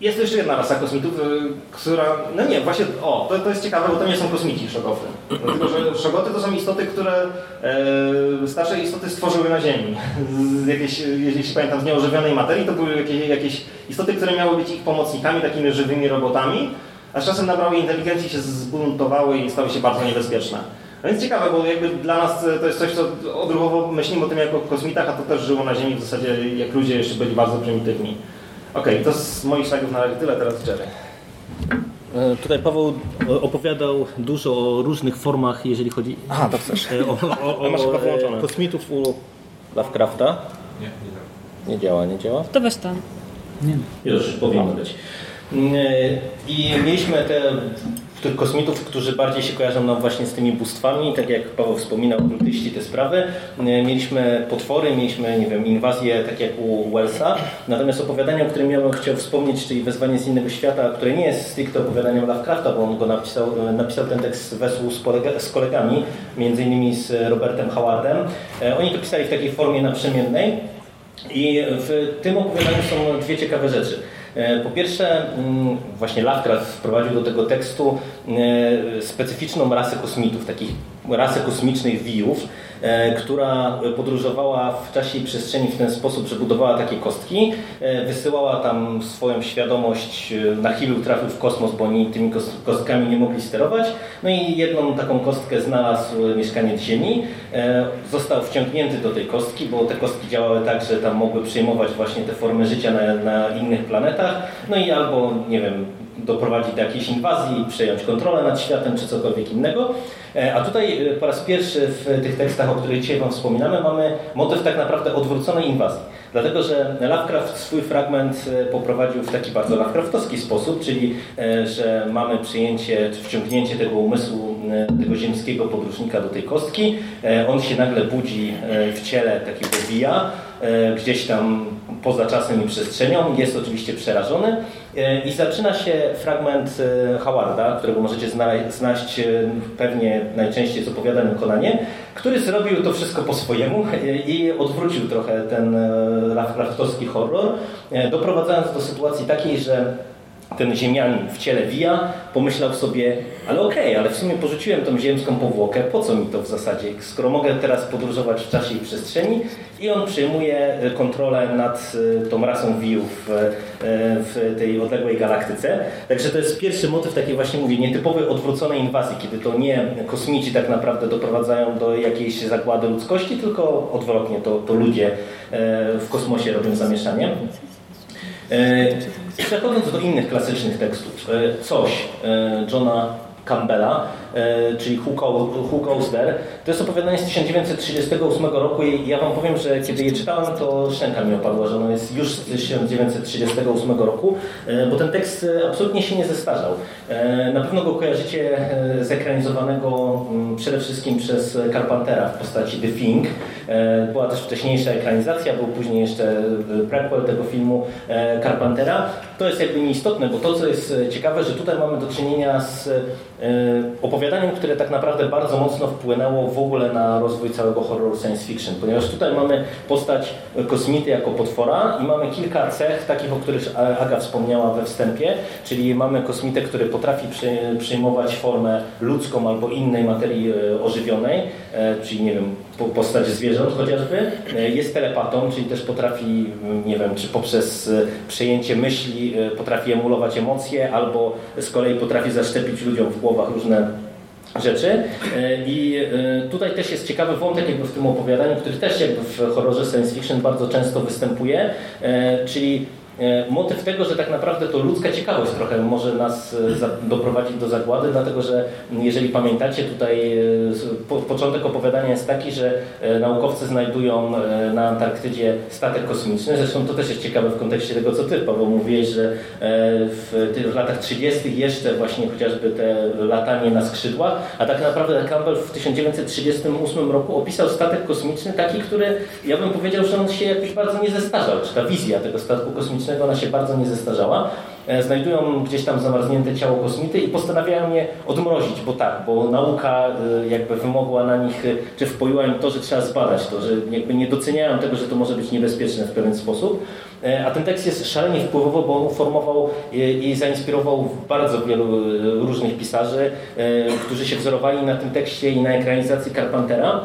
Jest jeszcze jedna rasa kosmitów, y, która... No nie, właśnie, o, to, to jest ciekawe, bo to nie są kosmici, szogoty. Dlatego, że szogoty to są istoty, które e, starsze istoty stworzyły na Ziemi. Z jakieś, jeśli pamiętam, z nieożywionej materii, to były jakieś, jakieś istoty, które miały być ich pomocnikami, takimi żywymi robotami, a z czasem nabrały inteligencji, się zbuntowały i stały się bardzo niebezpieczne. No więc ciekawe, bo jakby dla nas to jest coś, co odruchowo myślimy o tym jako o kosmitach, a to też żyło na Ziemi w zasadzie, jak ludzie jeszcze byli bardzo prymitywni. Okej, to z moich slajdów na razie tyle, teraz Jerry. E, Tutaj Paweł opowiadał dużo o różnych formach, jeżeli chodzi Aha, to chcesz. e, o, o, o, o e, kosmitów u Lovecrafta. Nie, nie tak. Nie działa, nie działa? To weź tam. Już powinno być. Mm, e, I mieliśmy te tych kosmitów, którzy bardziej się kojarzą nam właśnie z tymi bóstwami, tak jak Paweł wspominał, okultyści te sprawy. E, Mieliśmy potwory, mieliśmy, nie wiem, inwazję, tak jak u Wellsa. Natomiast opowiadanie, o którym ja bym chciał wspomnieć, czyli Wezwanie z innego świata, które nie jest stricte opowiadaniem Lovecrafta, bo on go napisał, e, napisał ten tekst kolega, z kolegami, między innymi z Robertem Howardem. E, Oni to pisali w takiej formie naprzemiennej. I w tym opowiadaniu są dwie ciekawe rzeczy. E, Po pierwsze, mm, właśnie Lovecraft wprowadził do tego tekstu e, specyficzną rasę kosmitów, takich rasę kosmicznych wijów, która podróżowała w czasie i przestrzeni w ten sposób, że budowała takie kostki, e, wysyłała tam swoją świadomość, e, na chwilę trafił w kosmos, bo oni tymi kos- kostkami nie mogli sterować. No i jedną taką kostkę znalazł mieszkaniec Ziemi, e, został wciągnięty do tej kostki, bo te kostki działały tak, że tam mogły przyjmować właśnie te formy życia na, na innych planetach, no i albo, nie wiem, doprowadzić do jakiejś inwazji, przejąć kontrolę nad światem czy cokolwiek innego. E, A tutaj e, po raz pierwszy w tych tekstach, o których dzisiaj Wam wspominamy, mamy motyw tak naprawdę odwróconej inwazji. Dlatego, że Lovecraft swój fragment e, poprowadził w taki bardzo Lovecraftowski sposób, czyli że mamy przyjęcie, czy wciągnięcie tego umysłu tego ziemskiego podróżnika do tej kostki. On się nagle budzi w ciele takiego wija, e, gdzieś tam poza czasem i przestrzenią. Jest oczywiście przerażony e, i zaczyna się fragment e, Howarda, którego możecie zna- znaleźć e, pewnie najczęściej z opowiadanym Konanie, który zrobił to wszystko po swojemu i odwrócił trochę ten Lovecraftowski horror, doprowadzając do sytuacji takiej, że ten ziemianin w ciele wija pomyślał sobie, ale okej, ale w sumie porzuciłem tą ziemską powłokę, po co mi to w zasadzie, skoro mogę teraz podróżować w czasie i przestrzeni i on przejmuje e, kontrolę nad e, tą rasą wijów e, w tej odległej galaktyce. Także to jest pierwszy motyw takiej właśnie, mówię, nietypowej odwróconej inwazji, kiedy to nie kosmici tak naprawdę doprowadzają do jakiejś zagłady ludzkości, tylko odwrotnie, to, to ludzie w kosmosie robią zamieszanie. Przechodząc do innych klasycznych tekstów, e, coś e, Johna Campbella, e, czyli Who Go- to jest opowiadanie z 1938 roku i ja Wam powiem, że kiedy je czytałem, to szczęka mi opadła, że ono jest już z 1938 roku, bo ten tekst absolutnie się nie zestarzał. Na pewno go kojarzycie e, zekranizowanego mm, przede wszystkim przez Carpentera w postaci The Thing. E, Była też wcześniejsza ekranizacja, był później jeszcze e, prequel tego filmu e, Carpentera. To jest jakby nieistotne, bo to, co jest ciekawe, że tutaj mamy do czynienia z opowiadaniem, które tak naprawdę bardzo mocno wpłynęło w ogóle na rozwój całego horroru science fiction, ponieważ tutaj mamy postać kosmity jako potwora i mamy kilka cech, takich, o których Aga wspomniała we wstępie, czyli mamy kosmitę, który potrafi przyjmować formę ludzką albo innej materii ożywionej, czyli nie wiem, postać zwierząt chociażby, jest telepatą, czyli też potrafi, nie wiem, czy poprzez przejęcie myśli potrafi emulować emocje, albo z kolei potrafi zaszczepić ludziom w głowach różne rzeczy. I tutaj też jest ciekawy wątek jakby w tym opowiadaniu, który też jakby w horrorze science fiction bardzo często występuje, czyli E, motyw tego, że tak naprawdę to ludzka ciekawość trochę może nas e, doprowadzić do zagłady, dlatego że jeżeli pamiętacie, tutaj e, początek opowiadania jest taki, że naukowcy znajdują na Antarktydzie statek kosmiczny. Zresztą to też jest ciekawe w kontekście tego, co ty, Paweł, mówiłeś, że w latach 30. jeszcze właśnie chociażby te latanie na skrzydłach, a tak naprawdę Campbell w 1938 roku opisał statek kosmiczny taki, który ja bym powiedział, że on się jakoś bardzo nie zestarzał, czy ta wizja tego statku kosmicznego ona się bardzo nie zestarzała. E, znajdują gdzieś tam zamarznięte ciało kosmity i postanawiają je odmrozić, bo tak, bo nauka e, jakby wymogła na nich, e, czy wpoiła im to, że trzeba zbadać to, że jakby nie doceniają tego, że to może być niebezpieczne w pewien sposób. A ten tekst jest szalenie wpływowy, bo on uformował i zainspirował bardzo wielu różnych pisarzy, którzy się wzorowali na tym tekście i na ekranizacji Carpentera.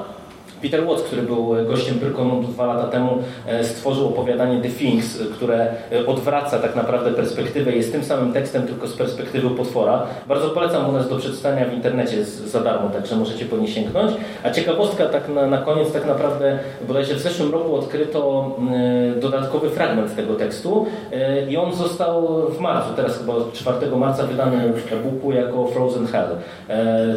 Peter Watts, który był gościem Pyrkonu dwa lata temu, e, stworzył opowiadanie The Things, które e, odwraca tak naprawdę perspektywę. Jest tym samym tekstem, tylko z perspektywy potwora. Bardzo polecam u nas do przeczytania w internecie za darmo, także możecie po nie sięgnąć. A ciekawostka tak na, na koniec, tak naprawdę bodajże w zeszłym roku odkryto e, dodatkowy fragment tego tekstu i on został w marcu, teraz chyba 4 marca wydany w e-booku jako Frozen Hell.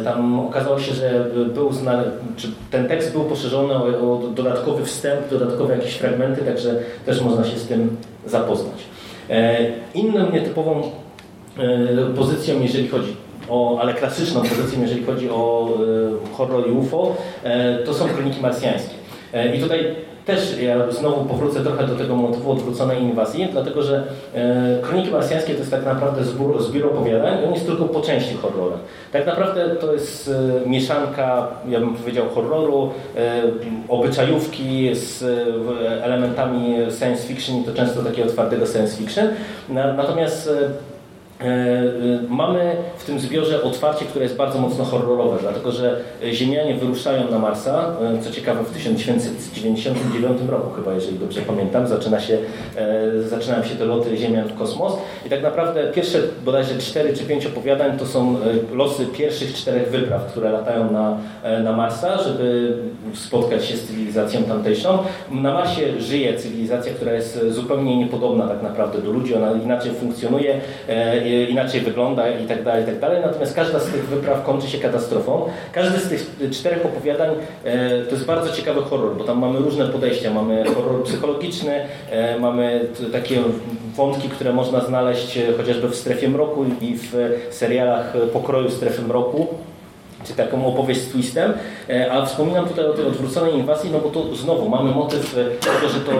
Tam okazało się, że był znany, czy ten tekst był poszerzone o, o dodatkowy wstęp, dodatkowe jakieś fragmenty, także też można się z tym zapoznać. E, inną nietypową e, pozycją, jeżeli chodzi o, ale klasyczną pozycją, jeżeli chodzi o e, horror i UFO, to są kroniki marsjańskie. I tutaj też ja znowu powrócę trochę do tego motywu odwróconej inwazji, dlatego że e, Kroniki Marsjańskie to jest tak naprawdę zbiór, zbiór opowiadań i on jest tylko po części horrorem. Tak naprawdę to jest e, mieszanka, ja bym powiedział, horroru, e, obyczajówki z elementami science fiction i to często takiego twardego science fiction. Na, natomiast mamy w tym zbiorze otwarcie, które jest bardzo mocno horrorowe, dlatego że Ziemianie wyruszają na Marsa, e, co ciekawe w 1999 roku chyba, jeżeli dobrze pamiętam, zaczyna się, zaczynają się te loty Ziemian w kosmos i tak naprawdę pierwsze bodajże 4 czy 5 opowiadań to są losy pierwszych czterech wypraw, które latają na, na Marsa, żeby spotkać się z cywilizacją tamtejszą. Na Marsie żyje cywilizacja, która jest zupełnie niepodobna tak naprawdę do ludzi, ona inaczej funkcjonuje, inaczej wygląda i tak dalej, i tak dalej. Natomiast każda z tych wypraw kończy się katastrofą. Każdy z tych czterech opowiadań e, to jest bardzo ciekawy horror, bo tam mamy różne podejścia. Mamy horror psychologiczny, e, mamy takie wątki, które można znaleźć e, chociażby w Strefie Mroku i w serialach pokroju Strefy Mroku czy taką opowieść z twistem, e, a wspominam tutaj o tej odwróconej inwazji, no bo tu znowu mamy motyw e, tego, że to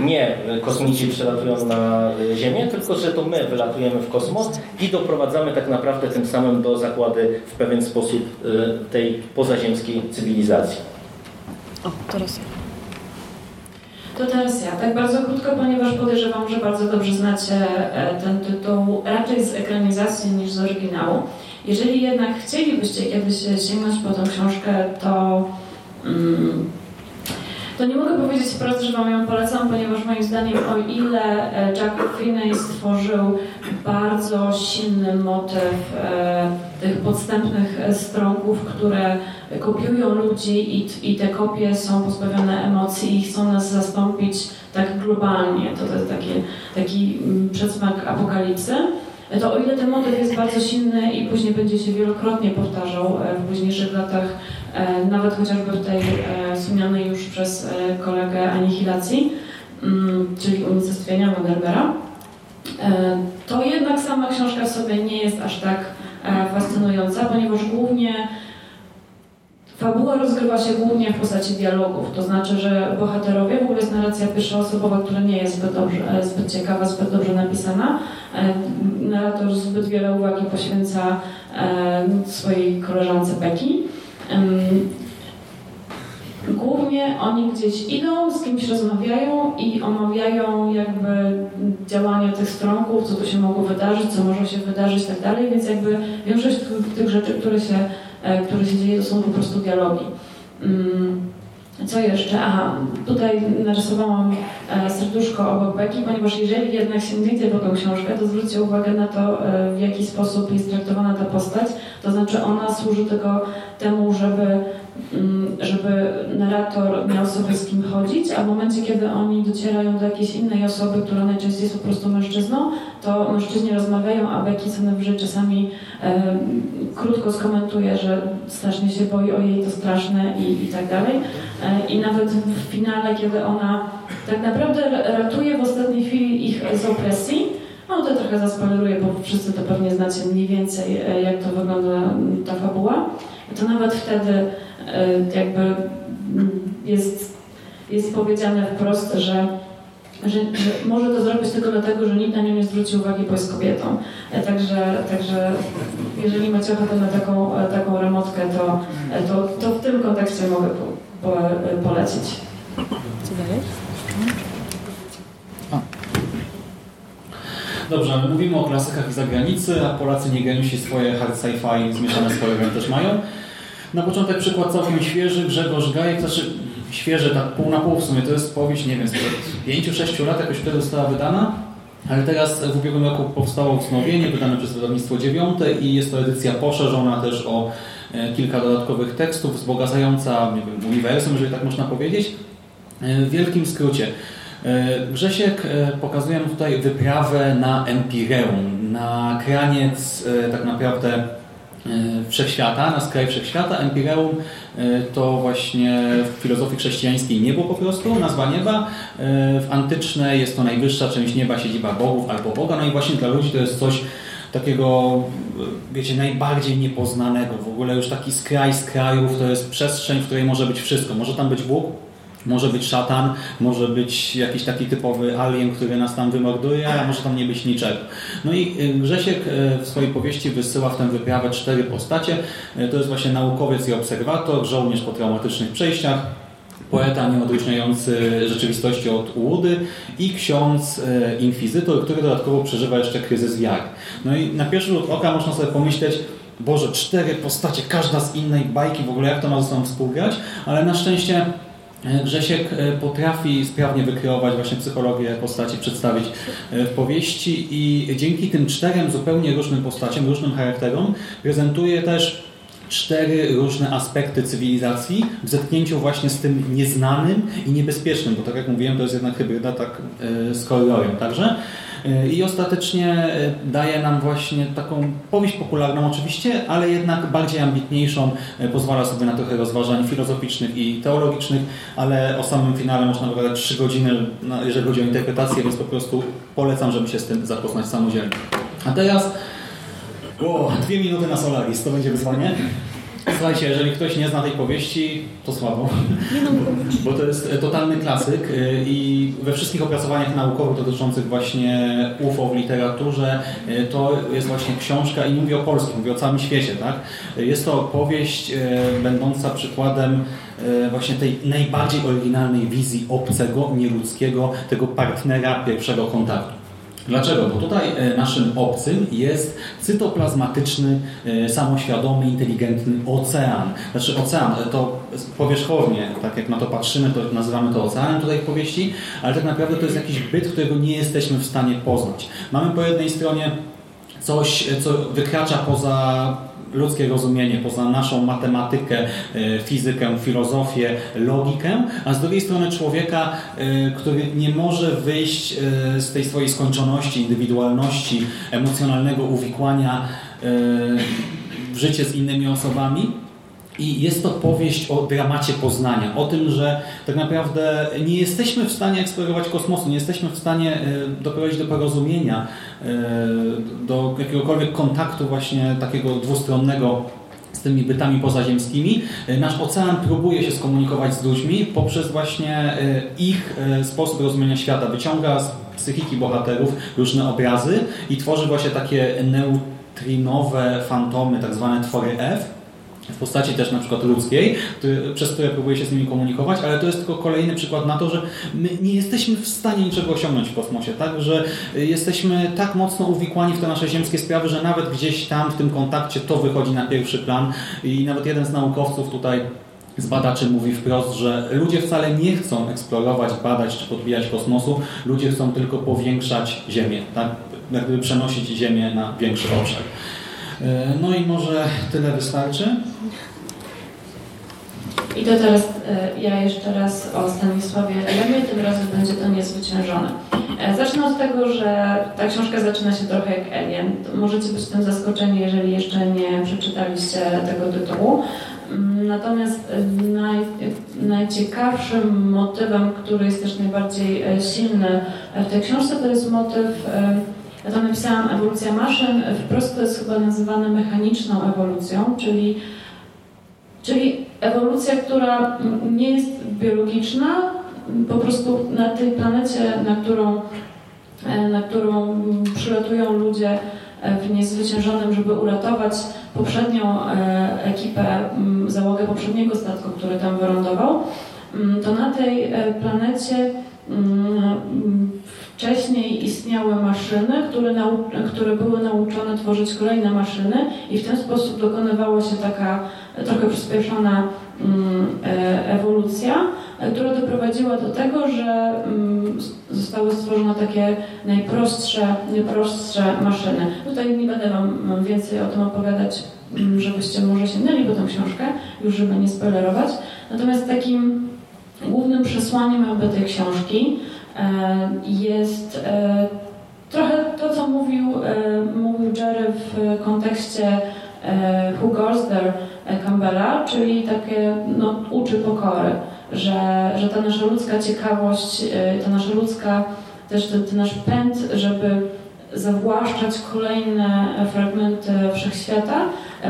nie kosmici przylatują na e, Ziemię, tylko że to my wylatujemy w kosmos i doprowadzamy tak naprawdę tym samym do zakłady w pewien sposób tej pozaziemskiej cywilizacji. O, teraz ja. To teraz ja. Tak bardzo krótko, ponieważ podejrzewam, że bardzo dobrze znacie ten tytuł raczej z ekranizacji niż z oryginału. Jeżeli jednak chcielibyście kiedyś sięgnąć po tą książkę, to, mm, to nie mogę powiedzieć wprost, że Wam ją polecam, ponieważ moim zdaniem o ile e, Jack Finney stworzył bardzo silny motyw e, tych podstępnych stronków, które kopiują ludzi i, i te kopie są pozbawione emocji i chcą nas zastąpić tak globalnie. To, to jest taki, taki mm, przedsmak apokalipsy to o ile ten motyw jest bardzo silny i później będzie się wielokrotnie powtarzał e, w późniejszych latach, e, nawet chociażby w tej e, wspomnianej już przez kolegę anihilacji, mm, czyli unicestwienia Moderbera, to jednak sama książka w sobie nie jest aż tak fascynująca, ponieważ głównie Fabuła rozgrywa się głównie w postaci dialogów, to znaczy, że bohaterowie, w ogóle jest narracja pierwszoosobowa, która nie jest zbyt, dobrze, e, zbyt ciekawa, zbyt dobrze napisana. E, Narrator zbyt wiele uwagi poświęca e, swojej koleżance Becky. Głównie oni gdzieś idą, z kimś rozmawiają i omawiają jakby działania tych stronków, co tu się mogło wydarzyć, co może się wydarzyć i tak dalej, więc jakby większość tych rzeczy, które się, e, które się dzieje, to są po prostu dialogi. Mm, Co jeszcze? Aha, tutaj narysowałam e, serduszko obok Beki, ponieważ jeżeli jednak sięgniecie po tą książkę, to zwróćcie uwagę na to, e, w jaki sposób jest traktowana ta postać. To znaczy ona służy tylko temu, żeby żeby narrator miał sobie z kim chodzić, a w momencie, kiedy oni docierają do jakiejś innej osoby, która najczęściej jest po prostu mężczyzną, to mężczyźni rozmawiają, a Becky najwyżej czasami e, krótko skomentuje, że strasznie się boi, ojej, to straszne i, i tak dalej. E, I nawet w finale, kiedy ona tak naprawdę ratuje w ostatniej chwili ich z opresji, no to trochę zaspoileruję, bo wszyscy to pewnie znacie mniej więcej, e, jak to wygląda m, ta fabuła. To nawet wtedy e, jakby mm, jest, jest powiedziane wprost, że, że, że może to zrobić tylko dlatego, że nikt na nią nie zwróci uwagi, bo jest kobietą. E, Także, także jeżeli macie ochotę na taką, e, taką remotkę, to, to, to w tym kontekście mogę po, po, polecić. Co dalej? Dobrze, my mówimy o klasykach z zagranicy, a Polacy nie geniusi swoje hard sci-fi zmieszane z horrorem też mają. Na początek przykład całkiem świeży, Grzegorz Gajek, znaczy świeży, tak pół na pół w sumie, to jest powieść, nie wiem, sprzed 5-6 lat jakoś wtedy została wydana, ale teraz w ubiegłym roku powstało wznowienie, wydane przez wydawnictwo dziewiąte i jest to edycja poszerzona też o e, kilka dodatkowych tekstów, wzbogacająca, nie wiem, uniwersum, jeżeli tak można powiedzieć. E, W wielkim skrócie. E, Grzesiek pokazuje nam tutaj wyprawę na Empireum, na kraniec tak naprawdę wszechświata, na skraj wszechświata. Empireum e, to właśnie w filozofii chrześcijańskiej niebo po prostu, nazwa nieba. E, W antycznej jest to najwyższa część nieba, siedziba bogów albo Boga. No i właśnie dla ludzi to jest coś takiego, e, wiecie, najbardziej niepoznanego. W ogóle już taki skraj z krajów to jest przestrzeń, w której może być wszystko. Może tam być Bóg, może być szatan, może być jakiś taki typowy alien, który nas tam wymorduje, a może tam nie być niczego. No i y, Grzesiek y, w swojej powieści wysyła w tę wyprawę cztery postacie. Y, To jest właśnie naukowiec i obserwator, żołnierz po traumatycznych przejściach, poeta nieodróżniający rzeczywistości od ułudy i ksiądz inkwizytor, który dodatkowo przeżywa jeszcze kryzys wiary. No i na pierwszy rzut oka można sobie pomyśleć, Boże, cztery postacie, każda z innej bajki, w ogóle jak to ma ze sobą współgrać, ale na szczęście Grzesiek e, potrafi sprawnie wykreować właśnie psychologię postaci, przedstawić e, w powieści i dzięki tym czterem zupełnie różnym postaciom, różnym charakterom prezentuje też cztery różne aspekty cywilizacji w zetknięciu właśnie z tym nieznanym i niebezpiecznym, bo tak jak mówiłem, to jest jednak hybryda tak e, z kolorem także. I ostatecznie e, daje nam właśnie taką powieść popularną oczywiście, ale jednak bardziej ambitniejszą, e, pozwala sobie na trochę rozważań filozoficznych i teologicznych, ale o samym finale można wygadać 3 godziny, no, jeżeli chodzi o interpretację, więc po prostu polecam, żeby się z tym zapoznać samodzielnie. A teraz o, dwie minuty na Solaris, to będzie wyzwanie. Słuchajcie, jeżeli ktoś nie zna tej powieści, to słabo. Bo to jest e, totalny klasyk e, i we wszystkich opracowaniach naukowych dotyczących właśnie UFO w literaturze e, to jest właśnie książka i nie mówię o polskim, mówię o całym świecie, tak? Jest to powieść będąca przykładem właśnie tej najbardziej oryginalnej wizji obcego, nieludzkiego, tego partnera pierwszego kontaktu. Dlaczego? Bo tutaj e, naszym obcym jest cytoplazmatyczny, e, samoświadomy, inteligentny ocean. Znaczy ocean e, to powierzchownie, tak jak na to patrzymy, to nazywamy to oceanem tutaj w powieści, ale tak naprawdę to jest jakiś byt, którego nie jesteśmy w stanie poznać. Mamy po jednej stronie coś, co wykracza poza ludzkie rozumienie, poza naszą matematykę, e, fizykę, filozofię, logikę, a z drugiej strony człowieka, e, który nie może wyjść e, z tej swojej skończoności, indywidualności, emocjonalnego uwikłania w życie z innymi osobami. I jest to powieść o dramacie poznania, o tym, że tak naprawdę nie jesteśmy w stanie eksplorować kosmosu, nie jesteśmy w stanie doprowadzić do porozumienia, do jakiegokolwiek kontaktu właśnie takiego dwustronnego z tymi bytami pozaziemskimi. E, nasz ocean próbuje się skomunikować z ludźmi poprzez właśnie e, ich e, sposób rozumienia świata. Wyciąga z psychiki bohaterów różne obrazy i tworzy właśnie takie neutrinowe fantomy, tak zwane twory F, w postaci też na przykład ludzkiej, przez które próbuje się z nimi komunikować, ale to jest tylko kolejny przykład na to, że my nie jesteśmy w stanie niczego osiągnąć w kosmosie, tak? Że jesteśmy tak mocno uwikłani w te nasze ziemskie sprawy, że nawet gdzieś tam w tym kontakcie to wychodzi na pierwszy plan i nawet jeden z naukowców tutaj z badaczy mówi wprost, że ludzie wcale nie chcą eksplorować, badać czy podbijać kosmosu, ludzie chcą tylko powiększać Ziemię, tak? Jakby przenosić Ziemię na większy obszar. E, no i może tyle wystarczy. I to teraz e, ja jeszcze raz o Stanisławie Lemie, tym razem będzie to niezwyciężone. E, zacznę od tego, że ta książka zaczyna się trochę jak Alien. Możecie być tym zaskoczeni, jeżeli jeszcze nie przeczytaliście tego tytułu. Mm, natomiast naj, najciekawszym motywem, który jest też najbardziej silny w tej książce, to jest motyw ja tam napisałam ewolucja maszyn, wprost to jest chyba nazywane mechaniczną ewolucją, czyli, czyli ewolucja, która nie jest biologiczna, po prostu na tej planecie, na którą, e, na którą przylatują ludzie w niezwyciężonym, żeby uratować poprzednią e, ekipę, załogę poprzedniego statku, który tam wylądował, to na tej e, planecie Wcześniej istniały maszyny, które, które były nauczone tworzyć kolejne maszyny i w ten sposób dokonywała się taka trochę przyspieszona mm, e, ewolucja, która doprowadziła do tego, że mm, zostały stworzone takie najprostsze, najprostsze maszyny. Tutaj nie będę Wam więcej o tym opowiadać, mm, żebyście może sięgnęli po tę książkę, już żeby nie spoilerować. Natomiast takim głównym przesłaniem jakby tej książki E, jest e, trochę to, co mówił, mówił Jerry w kontekście Who Goes There Campbella, czyli takie no, uczy pokory, że, że ta nasza ludzka ciekawość, ta nasza ludzka, też ten, ten nasz pęd, żeby zawłaszczać kolejne fragmenty wszechświata,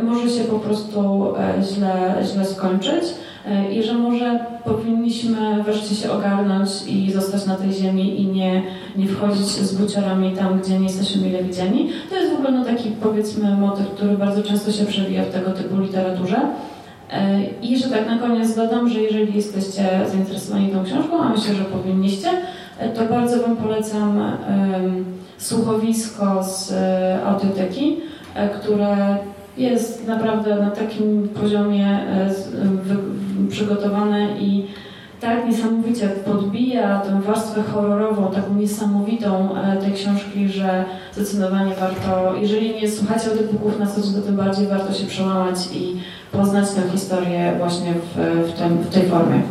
może się po prostu źle, źle skończyć. E, i że może powinniśmy wreszcie się ogarnąć i zostać na tej ziemi i nie, nie wchodzić z buciorami tam, gdzie nie jesteśmy mile widziani. To jest w ogóle no, taki powiedzmy motyw, który bardzo często się przewija w tego typu literaturze. E, I jeszcze tak na koniec dodam, że jeżeli jesteście zainteresowani tą książką, a myślę, że powinniście, e, to bardzo Wam polecam um, słuchowisko z audioteki, które jest naprawdę na takim poziomie przygotowane i tak niesamowicie podbija tę warstwę horrorową, taką niesamowitą e, tej książki, że zdecydowanie warto, jeżeli nie słuchacie audiobooków na co to tym bardziej warto się przełamać i poznać tę historię właśnie w, w, tym, w tej formie.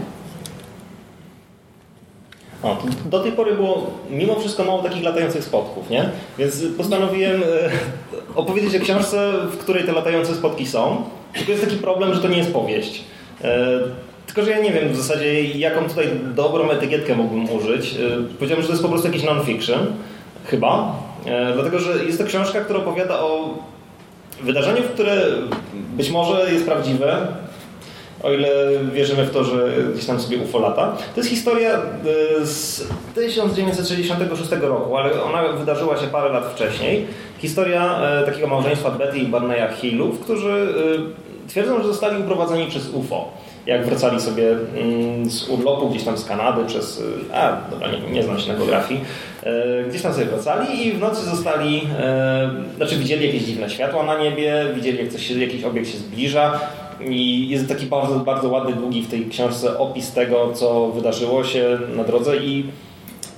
O, do tej pory było mimo wszystko mało takich latających spotków, nie? Więc postanowiłem e, opowiedzieć o książce, w której te latające spotki są. Tylko jest taki problem, że to nie jest powieść. E, tylko, że ja nie wiem w zasadzie, jaką tutaj dobrą etykietkę mógłbym użyć. E, powiedziałem, że to jest po prostu jakiś non-fiction. Chyba. Dlatego, że jest to książka, która opowiada o wydarzeniu, które być może jest prawdziwe, o ile wierzymy w to, że gdzieś tam sobie UFO lata. To jest historia e, z 1966 roku, ale ona wydarzyła się parę lat wcześniej. Historia e, takiego małżeństwa Betty i Barneya Hillów, którzy e, twierdzą, że zostali uprowadzeni przez UFO. Jak wracali sobie mm, z urlopu gdzieś tam z Kanady przez... A, dobra, nie, nie znam się na geografii. Gdzieś tam sobie wracali i w nocy zostali... Znaczy widzieli jakieś dziwne światła na niebie, widzieli jak coś, jakiś obiekt się zbliża i jest taki bardzo, bardzo ładny, długi w tej książce opis tego, co wydarzyło się na drodze. I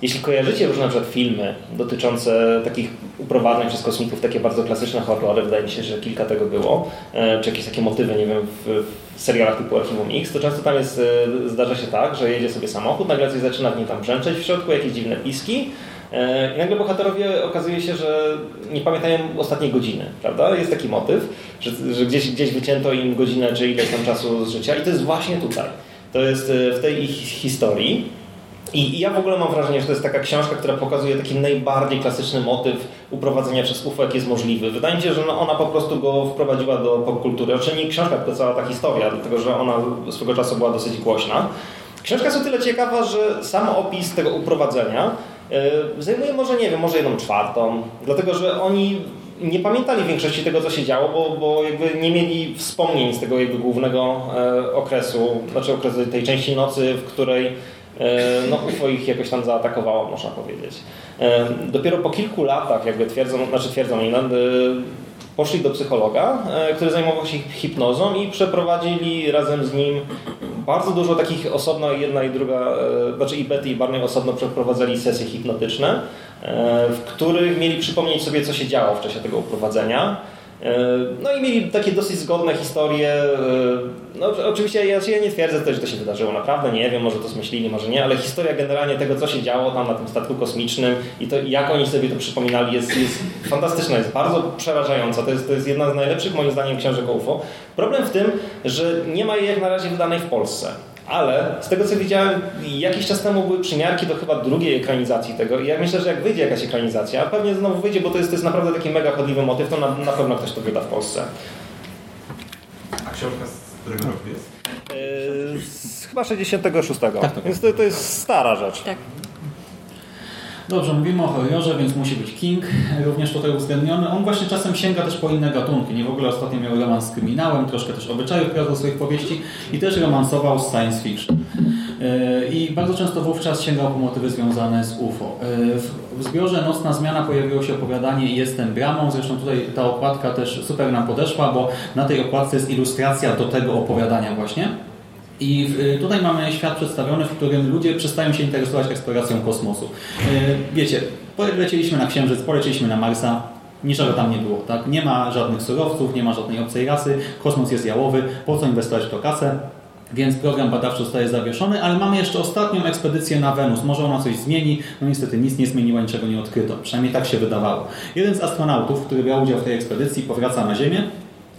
jeśli kojarzycie różne na przykład filmy dotyczące takich uprowadzeń przez kosmitów, takie bardzo klasyczne horrory, wydaje mi się, że kilka tego było, e, czy jakieś takie motywy, nie wiem, w, serialach typu Archiwum X, to często tam jest, e, zdarza się tak, że jedzie sobie samochód, nagle coś zaczyna w nim tam brzęczeć w środku, jakieś dziwne piski, I nagle bohaterowie okazuje się, że nie pamiętają ostatniej godziny, prawda? Jest taki motyw, że, że gdzieś, gdzieś wycięto im godzinę czy ileś tam czasu z życia i to jest właśnie tutaj. To jest e, w tej ich historii. I, ja w ogóle mam wrażenie, że to jest taka książka, która pokazuje taki najbardziej klasyczny motyw uprowadzenia przez UFO, jaki jest możliwy. Wydaje mi się, że no ona po prostu go wprowadziła do popkultury. Znaczy nie książka, tylko cała ta historia, dlatego że ona swego czasu była dosyć głośna. Książka jest o tyle ciekawa, że sam opis tego uprowadzenia zajmuje może, nie wiem, może jedną czwartą, dlatego że oni nie pamiętali większości tego, co się działo, bo, bo jakby nie mieli wspomnień z tego jakby głównego e, okresu, znaczy okresu tej części nocy, w której e, no, UFO ich jakoś tam zaatakowało, można powiedzieć. E, dopiero po kilku latach, jakby twierdzą, znaczy twierdzą e, poszli do psychologa, e, który zajmował się hipnozą i przeprowadzili razem z nim bardzo dużo takich osobno, jedna i druga, e, znaczy i Betty i Barney osobno przeprowadzali sesje hipnotyczne, e, w których mieli przypomnieć sobie, co się działo w czasie tego uprowadzenia. E, No i mieli takie dosyć zgodne historie. e, No, oczywiście ja, ja nie twierdzę że to się wydarzyło naprawdę, nie wiem, może to zmyślili, może nie, ale historia generalnie tego, co się działo tam na tym statku kosmicznym i to jak oni sobie to przypominali jest, jest fantastyczna, jest bardzo przerażająca. To jest, to jest jedna z najlepszych moim zdaniem książek UFO. Problem w tym, że nie ma jej jak na razie wydanej w Polsce. Ale z tego co widziałem, jakiś czas temu były przymiarki do chyba drugiej ekranizacji tego i ja myślę, że jak wyjdzie jakaś ekranizacja, a pewnie znowu wyjdzie, bo to jest, to jest naprawdę taki mega chodliwy motyw, to na, na pewno ktoś to wyda w Polsce. A książka z którego roku jest? Yy, z chyba 66. Tak, tak. Więc to, to jest stara rzecz. Tak. Dobrze, mówimy o horrorze, więc musi być King również tutaj uwzględniony. On właśnie czasem sięga też po inne gatunki. Nie w ogóle ostatnio miał romans z kryminałem, troszkę też obyczajów wprowadzał swoich powieści i też romansował z science fiction. Yy, I bardzo często wówczas sięgał po motywy związane z UFO. W w zbiorze Nocna Zmiana pojawiło się opowiadanie Jestem bramą. Zresztą tutaj ta okładka też super nam podeszła, bo na tej okładce jest ilustracja do tego opowiadania właśnie. I w- tutaj mamy świat przedstawiony, w którym ludzie przestają się interesować eksploracją kosmosu. Yy, Wiecie, polecieliśmy na Księżyc, polecieliśmy na Marsa, niczego tam nie było. Tak? Nie ma żadnych surowców, nie ma żadnej obcej rasy, kosmos jest jałowy, po co inwestować w to kasę? Więc program badawczy zostaje zawieszony, ale mamy jeszcze ostatnią ekspedycję na Wenus. Może ona coś zmieni? No niestety nic nie zmieniła, niczego nie odkryto. Przynajmniej tak się wydawało. Jeden z astronautów, który brał udział w tej ekspedycji, powraca na Ziemię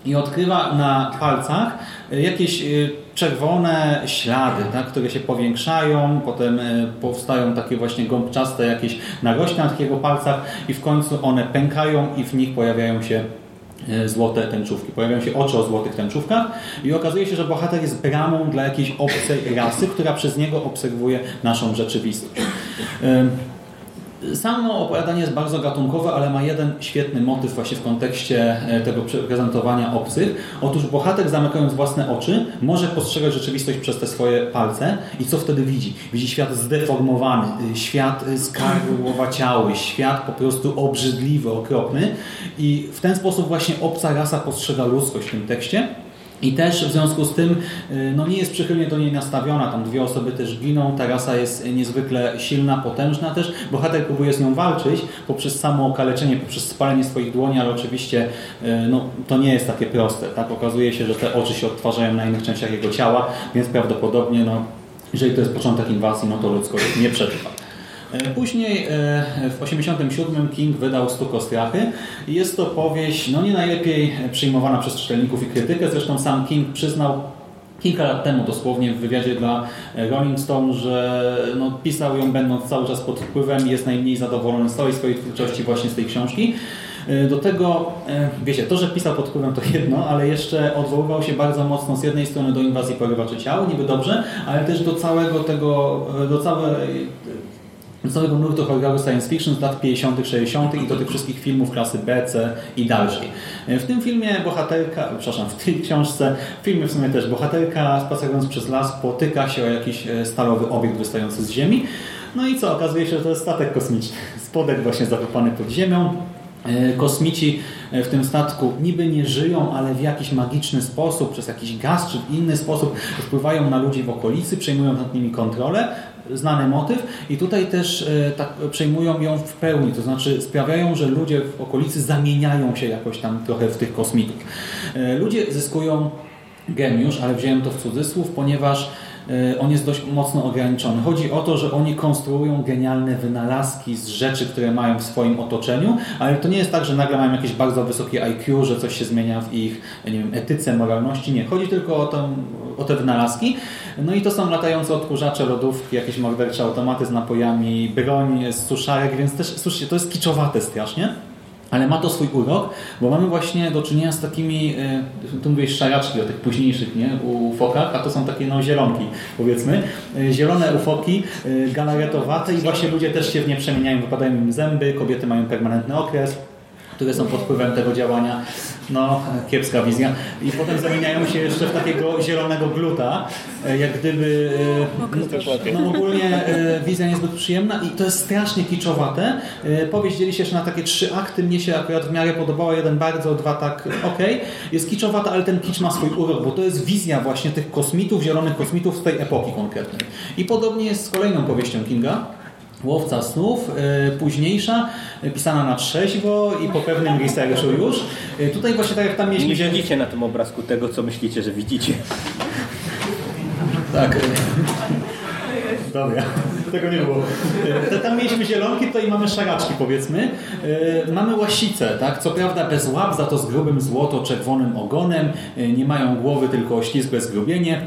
i odkrywa na palcach y, jakieś y, czerwone ślady, tak, które się powiększają, potem y, powstają takie właśnie gąbczaste jakieś narośla na takich palcach i w końcu one pękają i w nich pojawiają się e, złote tęczówki. Pojawiają się oczy o złotych tęczówkach i okazuje się, że bohater jest bramą dla jakiejś obcej rasy, która przez niego obserwuje naszą rzeczywistość. Samo opowiadanie jest bardzo gatunkowe, ale ma jeden świetny motyw właśnie w kontekście e, tego prezentowania obcych. Otóż bohater zamykając własne oczy może postrzegać rzeczywistość przez te swoje palce i co wtedy widzi? Widzi świat zdeformowany, y, świat y, skarłowaciały, świat po prostu obrzydliwy, okropny i w ten sposób właśnie obca rasa postrzega ludzkość w tym tekście. I też w związku z tym y, no nie jest przychylnie do niej nastawiona. Tam dwie osoby też giną. Ta rasa jest niezwykle silna, potężna też. Bohater próbuje z nią walczyć poprzez samo okaleczenie, poprzez spalenie swoich dłoni, ale oczywiście y, no, to nie jest takie proste. Tak? Okazuje się, że te oczy się odtwarzają na innych częściach jego ciała, więc prawdopodobnie no, jeżeli to jest początek inwazji, no to ludzkość nie przetrwa. E, Później e, w 1987 King wydał Stuk Ostrachy. Jest to powieść no nie najlepiej przyjmowana przez czytelników i krytykę. Zresztą sam King przyznał kilka lat temu dosłownie w wywiadzie dla Rolling Stone, że no, pisał ją będąc cały czas pod wpływem jest najmniej zadowolony z całej swojej twórczości właśnie z tej książki. E, Do tego, e, wiecie, to, że pisał pod wpływem to jedno, ale jeszcze odwoływał się bardzo mocno z jednej strony do inwazji porywaczy ciał, niby dobrze, ale też do całego tego, e, do całej do całego nurtu horroru science fiction z lat 50., 60. i do tych wszystkich filmów klasy B, C i dalszej. W tym filmie bohaterka, przepraszam, w tej książce, w filmie w sumie też bohaterka spacerując przez las potyka się o jakiś e, stalowy obiekt wystający z ziemi. No i co? Okazuje się, że to jest statek kosmiczny. Spodek właśnie zakopany pod ziemią. E, Kosmici w tym statku niby nie żyją, ale w jakiś magiczny sposób, przez jakiś gaz czy w inny sposób wpływają na ludzi w okolicy, przejmują nad nimi kontrolę. Znany motyw i tutaj też e, tak przejmują ją w pełni, to znaczy sprawiają, że ludzie w okolicy zamieniają się jakoś tam trochę w tych kosmitów. E, Ludzie zyskują geniusz, ale wziąłem to w cudzysłów, ponieważ on jest dość mocno ograniczony. Chodzi o to, że oni konstruują genialne wynalazki z rzeczy, które mają w swoim otoczeniu, ale to nie jest tak, że nagle mają jakieś bardzo wysokie IQ, że coś się zmienia w ich nie wiem, etyce, moralności. Nie. Chodzi tylko o, tą, o te wynalazki. No i to są latające odkurzacze, lodówki, jakieś mordercze automaty z napojami, broń z suszarek, więc też, słyszcie, to jest kiczowate strasznie. Ale ma to swój urok, bo mamy właśnie do czynienia z takimi, e, tu mówisz szaraczki o tych późniejszych, nie, u fokach, a to są takie no zielonki, powiedzmy. E, Zielone ufoki, e, galaretowate i właśnie ludzie też się w nie przemieniają, wypadają im zęby, kobiety mają permanentny okres, które są pod wpływem tego działania. No, kiepska wizja. I potem zamieniają się jeszcze w takiego zielonego gluta, e, jak gdyby... e, No ogólnie e, wizja niezbyt przyjemna i to jest strasznie kiczowate. Powieść dzieli się jeszcze na takie trzy akty. Mnie się akurat w miarę podobało. Jeden bardzo, dwa tak ok. Jest kiczowata, ale ten kicz ma swój urok, bo to jest wizja właśnie tych kosmitów, zielonych kosmitów z tej epoki konkretnej. I podobnie jest z kolejną powieścią Kinga. Łowca snów, e, późniejsza, e, pisana na trzeźwo i po pewnym researchu już. E, Tutaj właśnie tak jak tam mieliśmy... Nie widzicie na tym obrazku tego, co myślicie, że widzicie. Tak. Dobra, tego nie było. Tam mieliśmy zielonki, tutaj mamy szaraczki powiedzmy. Mamy łasicę, tak? Co prawda bez łap, za to z grubym złoto-czerwonym ogonem. Nie mają głowy, tylko ślizgłe zgrubienie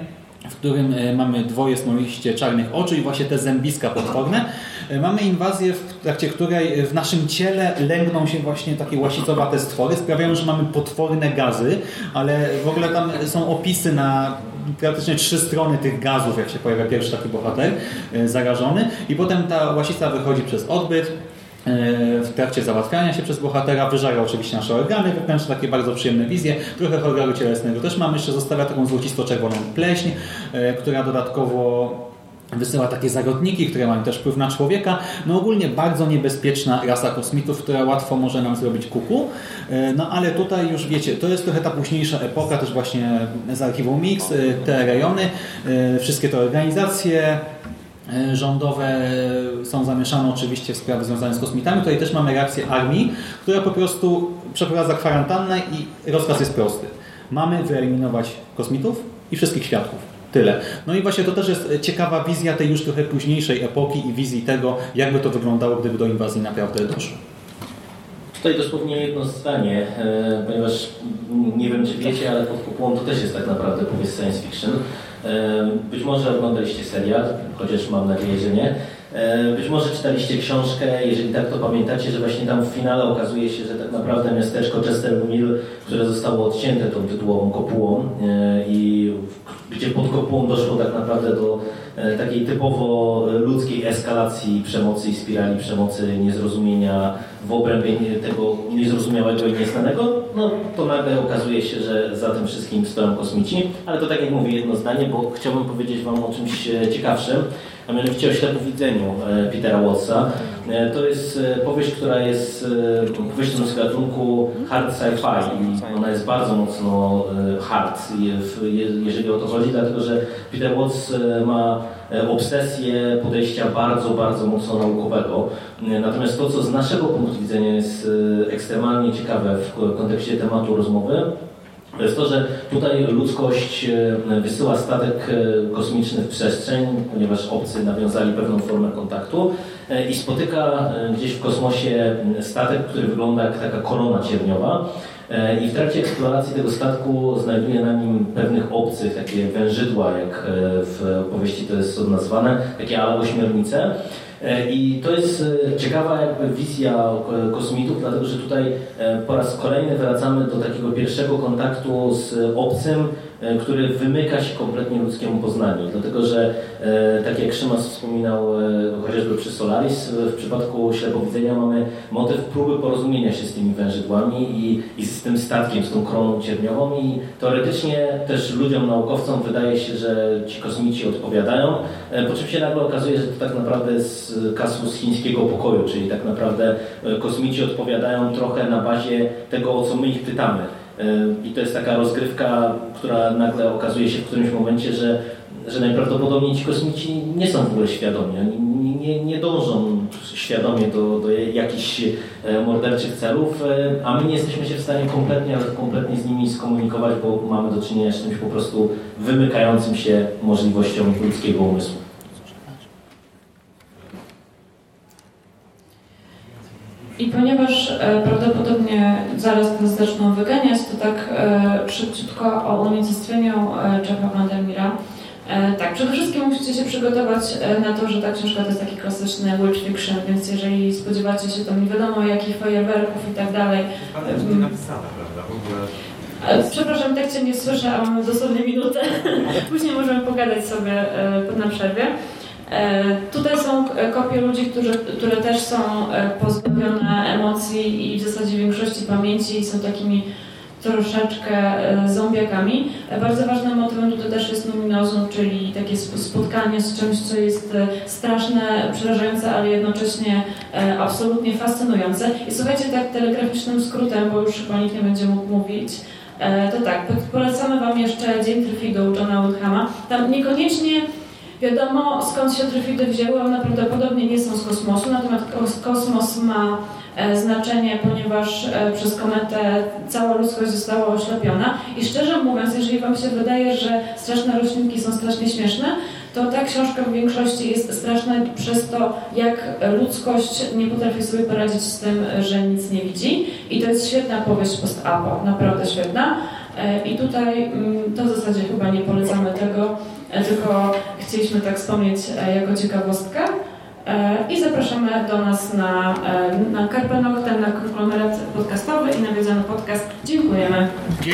w którym mamy dwoje smoliście czarnych oczu i właśnie te zębiska potworne. E, Mamy inwazję, w trakcie której w naszym ciele lęgną się właśnie takie łasicowate stwory. Sprawiają, że mamy potworne gazy, ale w ogóle tam są opisy na praktycznie trzy strony tych gazów, jak się pojawia pierwszy taki bohater e, zarażony i potem ta łasica wychodzi przez odbyt e, w trakcie załatwiania się przez bohatera, wyżara oczywiście nasze organy wewnętrzne, takie bardzo przyjemne wizje, trochę horroru cielesnego też mamy, jeszcze zostawia taką złocisto-czerwoną pleśń, e, która dodatkowo wysyła takie zarodniki, które mają też wpływ na człowieka. No ogólnie bardzo niebezpieczna rasa kosmitów, która łatwo może nam zrobić kuku. E, No ale tutaj już wiecie, to jest trochę ta późniejsza epoka, też właśnie z archiwum Mix, e, te rejony, e, wszystkie te organizacje, rządowe są zamieszane oczywiście w sprawy związane z kosmitami. Tutaj też mamy reakcję armii, która po prostu przeprowadza kwarantannę i rozkaz jest prosty. Mamy wyeliminować kosmitów i wszystkich świadków. Tyle. No i właśnie to też jest ciekawa wizja tej już trochę późniejszej epoki i wizji tego, jakby to wyglądało, gdyby do inwazji naprawdę doszło. Tutaj dosłownie jedno zdanie, e, ponieważ nie wiem czy wiecie, ale pod kupułą to też jest tak naprawdę powieść science fiction. E, Być może oglądaliście serial, chociaż mam nadzieję, że nie. E, Być może czytaliście książkę, jeżeli tak to pamiętacie, że właśnie tam w finale okazuje się, że tak naprawdę miasteczko Chester Mill, które zostało odcięte tą tytułową kopułą e, i gdzie pod kopułą doszło tak naprawdę do e, takiej typowo ludzkiej eskalacji przemocy i spirali przemocy, niezrozumienia w obrębie tego niezrozumiałego i nieznanego, no to nagle okazuje się, że za tym wszystkim stoją kosmici. Ale to tak jak mówię, jedno zdanie, bo chciałbym powiedzieć Wam o czymś e, ciekawszym, a mianowicie o ślepowidzeniu e, Petera Wattsa. E, To jest powieść, która jest powieścią z gatunku hard sci-fi i ona jest bardzo mocno hard, jeżeli o to chodzi, dlatego że Peter Watts ma obsesję podejścia bardzo, bardzo mocno naukowego. E, Natomiast to, co z naszego punktu widzenia jest e, ekstremalnie ciekawe w kontekście tematu rozmowy, to jest to, że tutaj ludzkość e, wysyła statek e, kosmiczny w przestrzeń, ponieważ obcy nawiązali pewną formę kontaktu e, i spotyka e, gdzieś w kosmosie statek, który wygląda jak taka korona cierniowa. E, I w trakcie eksploracji tego statku znajduje na nim pewnych obcych, takie wężydła, jak e, w opowieści to jest nazwane, takie ale ośmiornice. E, I to jest ciekawa jakby wizja kosmitów, dlatego że tutaj po raz kolejny wracamy do takiego pierwszego kontaktu z obcym, który wymyka się kompletnie ludzkiemu poznaniu. Dlatego, że e, tak jak Szymas wspominał e, chociażby przy Solaris, w przypadku ślepowidzenia mamy motyw próby porozumienia się z tymi wężydłami i, i z tym statkiem, z tą kroną cierniową i teoretycznie też ludziom, naukowcom wydaje się, że ci kosmici odpowiadają, e, po czym się nagle okazuje, że to tak naprawdę jest kasus chińskiego pokoju, czyli tak naprawdę e, kosmici odpowiadają trochę na bazie tego, o co my ich pytamy. I to jest taka rozgrywka, która nagle okazuje się w którymś momencie, że, że najprawdopodobniej ci kosmici nie są w ogóle świadomi. Oni nie, nie dążą świadomie do, do jakichś e, morderczych celów, e, a my nie jesteśmy się w stanie kompletnie, kompletnie z nimi skomunikować, bo mamy do czynienia z czymś po prostu wymykającym się możliwościom ludzkiego umysłu. I ponieważ e, prawdopodobnie zaraz nas zaczną wyganiać, to tak e, szybciutko o unicestwieniu e, Jacka Vandermeera. E, tak, przede wszystkim musicie się przygotować e, na to, że ta książka to jest taki klasyczny witch fiction, więc jeżeli spodziewacie się tam nie wiadomo jakich fajerwerków i tak dalej, Ale to nie napisane, prawda? W ogóle E, Przepraszam, tak Cię nie słyszę, a mamy dosłownie minutę. Później możemy pogadać sobie e, na przerwie. E, Tutaj są e, kopie ludzi, którzy, które też są e, pozbawione emocji i w zasadzie większości pamięci i są takimi troszeczkę zombiakami. Bardzo ważnym motywem tutaj też jest numinozum, czyli takie sp- spotkanie z czymś, co jest straszne, przerażające, ale jednocześnie absolutnie fascynujące. I słuchajcie, tak telegraficznym skrótem, bo już chyba nikt nie będzie mógł mówić, To tak, po- polecamy Wam jeszcze Dzień Tryfidu Johna Wickhama. Tam niekoniecznie wiadomo skąd się tryfidy wzięły, one prawdopodobnie nie są z kosmosu, natomiast kos- kosmos ma e, znaczenie, ponieważ e, przez kometę cała ludzkość została oślepiona i szczerze mówiąc, jeżeli Wam się wydaje, że straszne roślinki są strasznie śmieszne, to ta książka w większości jest straszna przez to, jak ludzkość nie potrafi sobie poradzić z tym, że nic nie widzi. I to jest świetna powieść post-apo, naprawdę świetna. E, I tutaj mm, to w zasadzie chyba nie polecamy tego, tylko chcieliśmy tak wspomnieć e, jako ciekawostkę. E, I zapraszamy do nas na, e, na Carpe Noctem, na konglomerat podcastowy i nawiązany podcast. Dziękujemy. You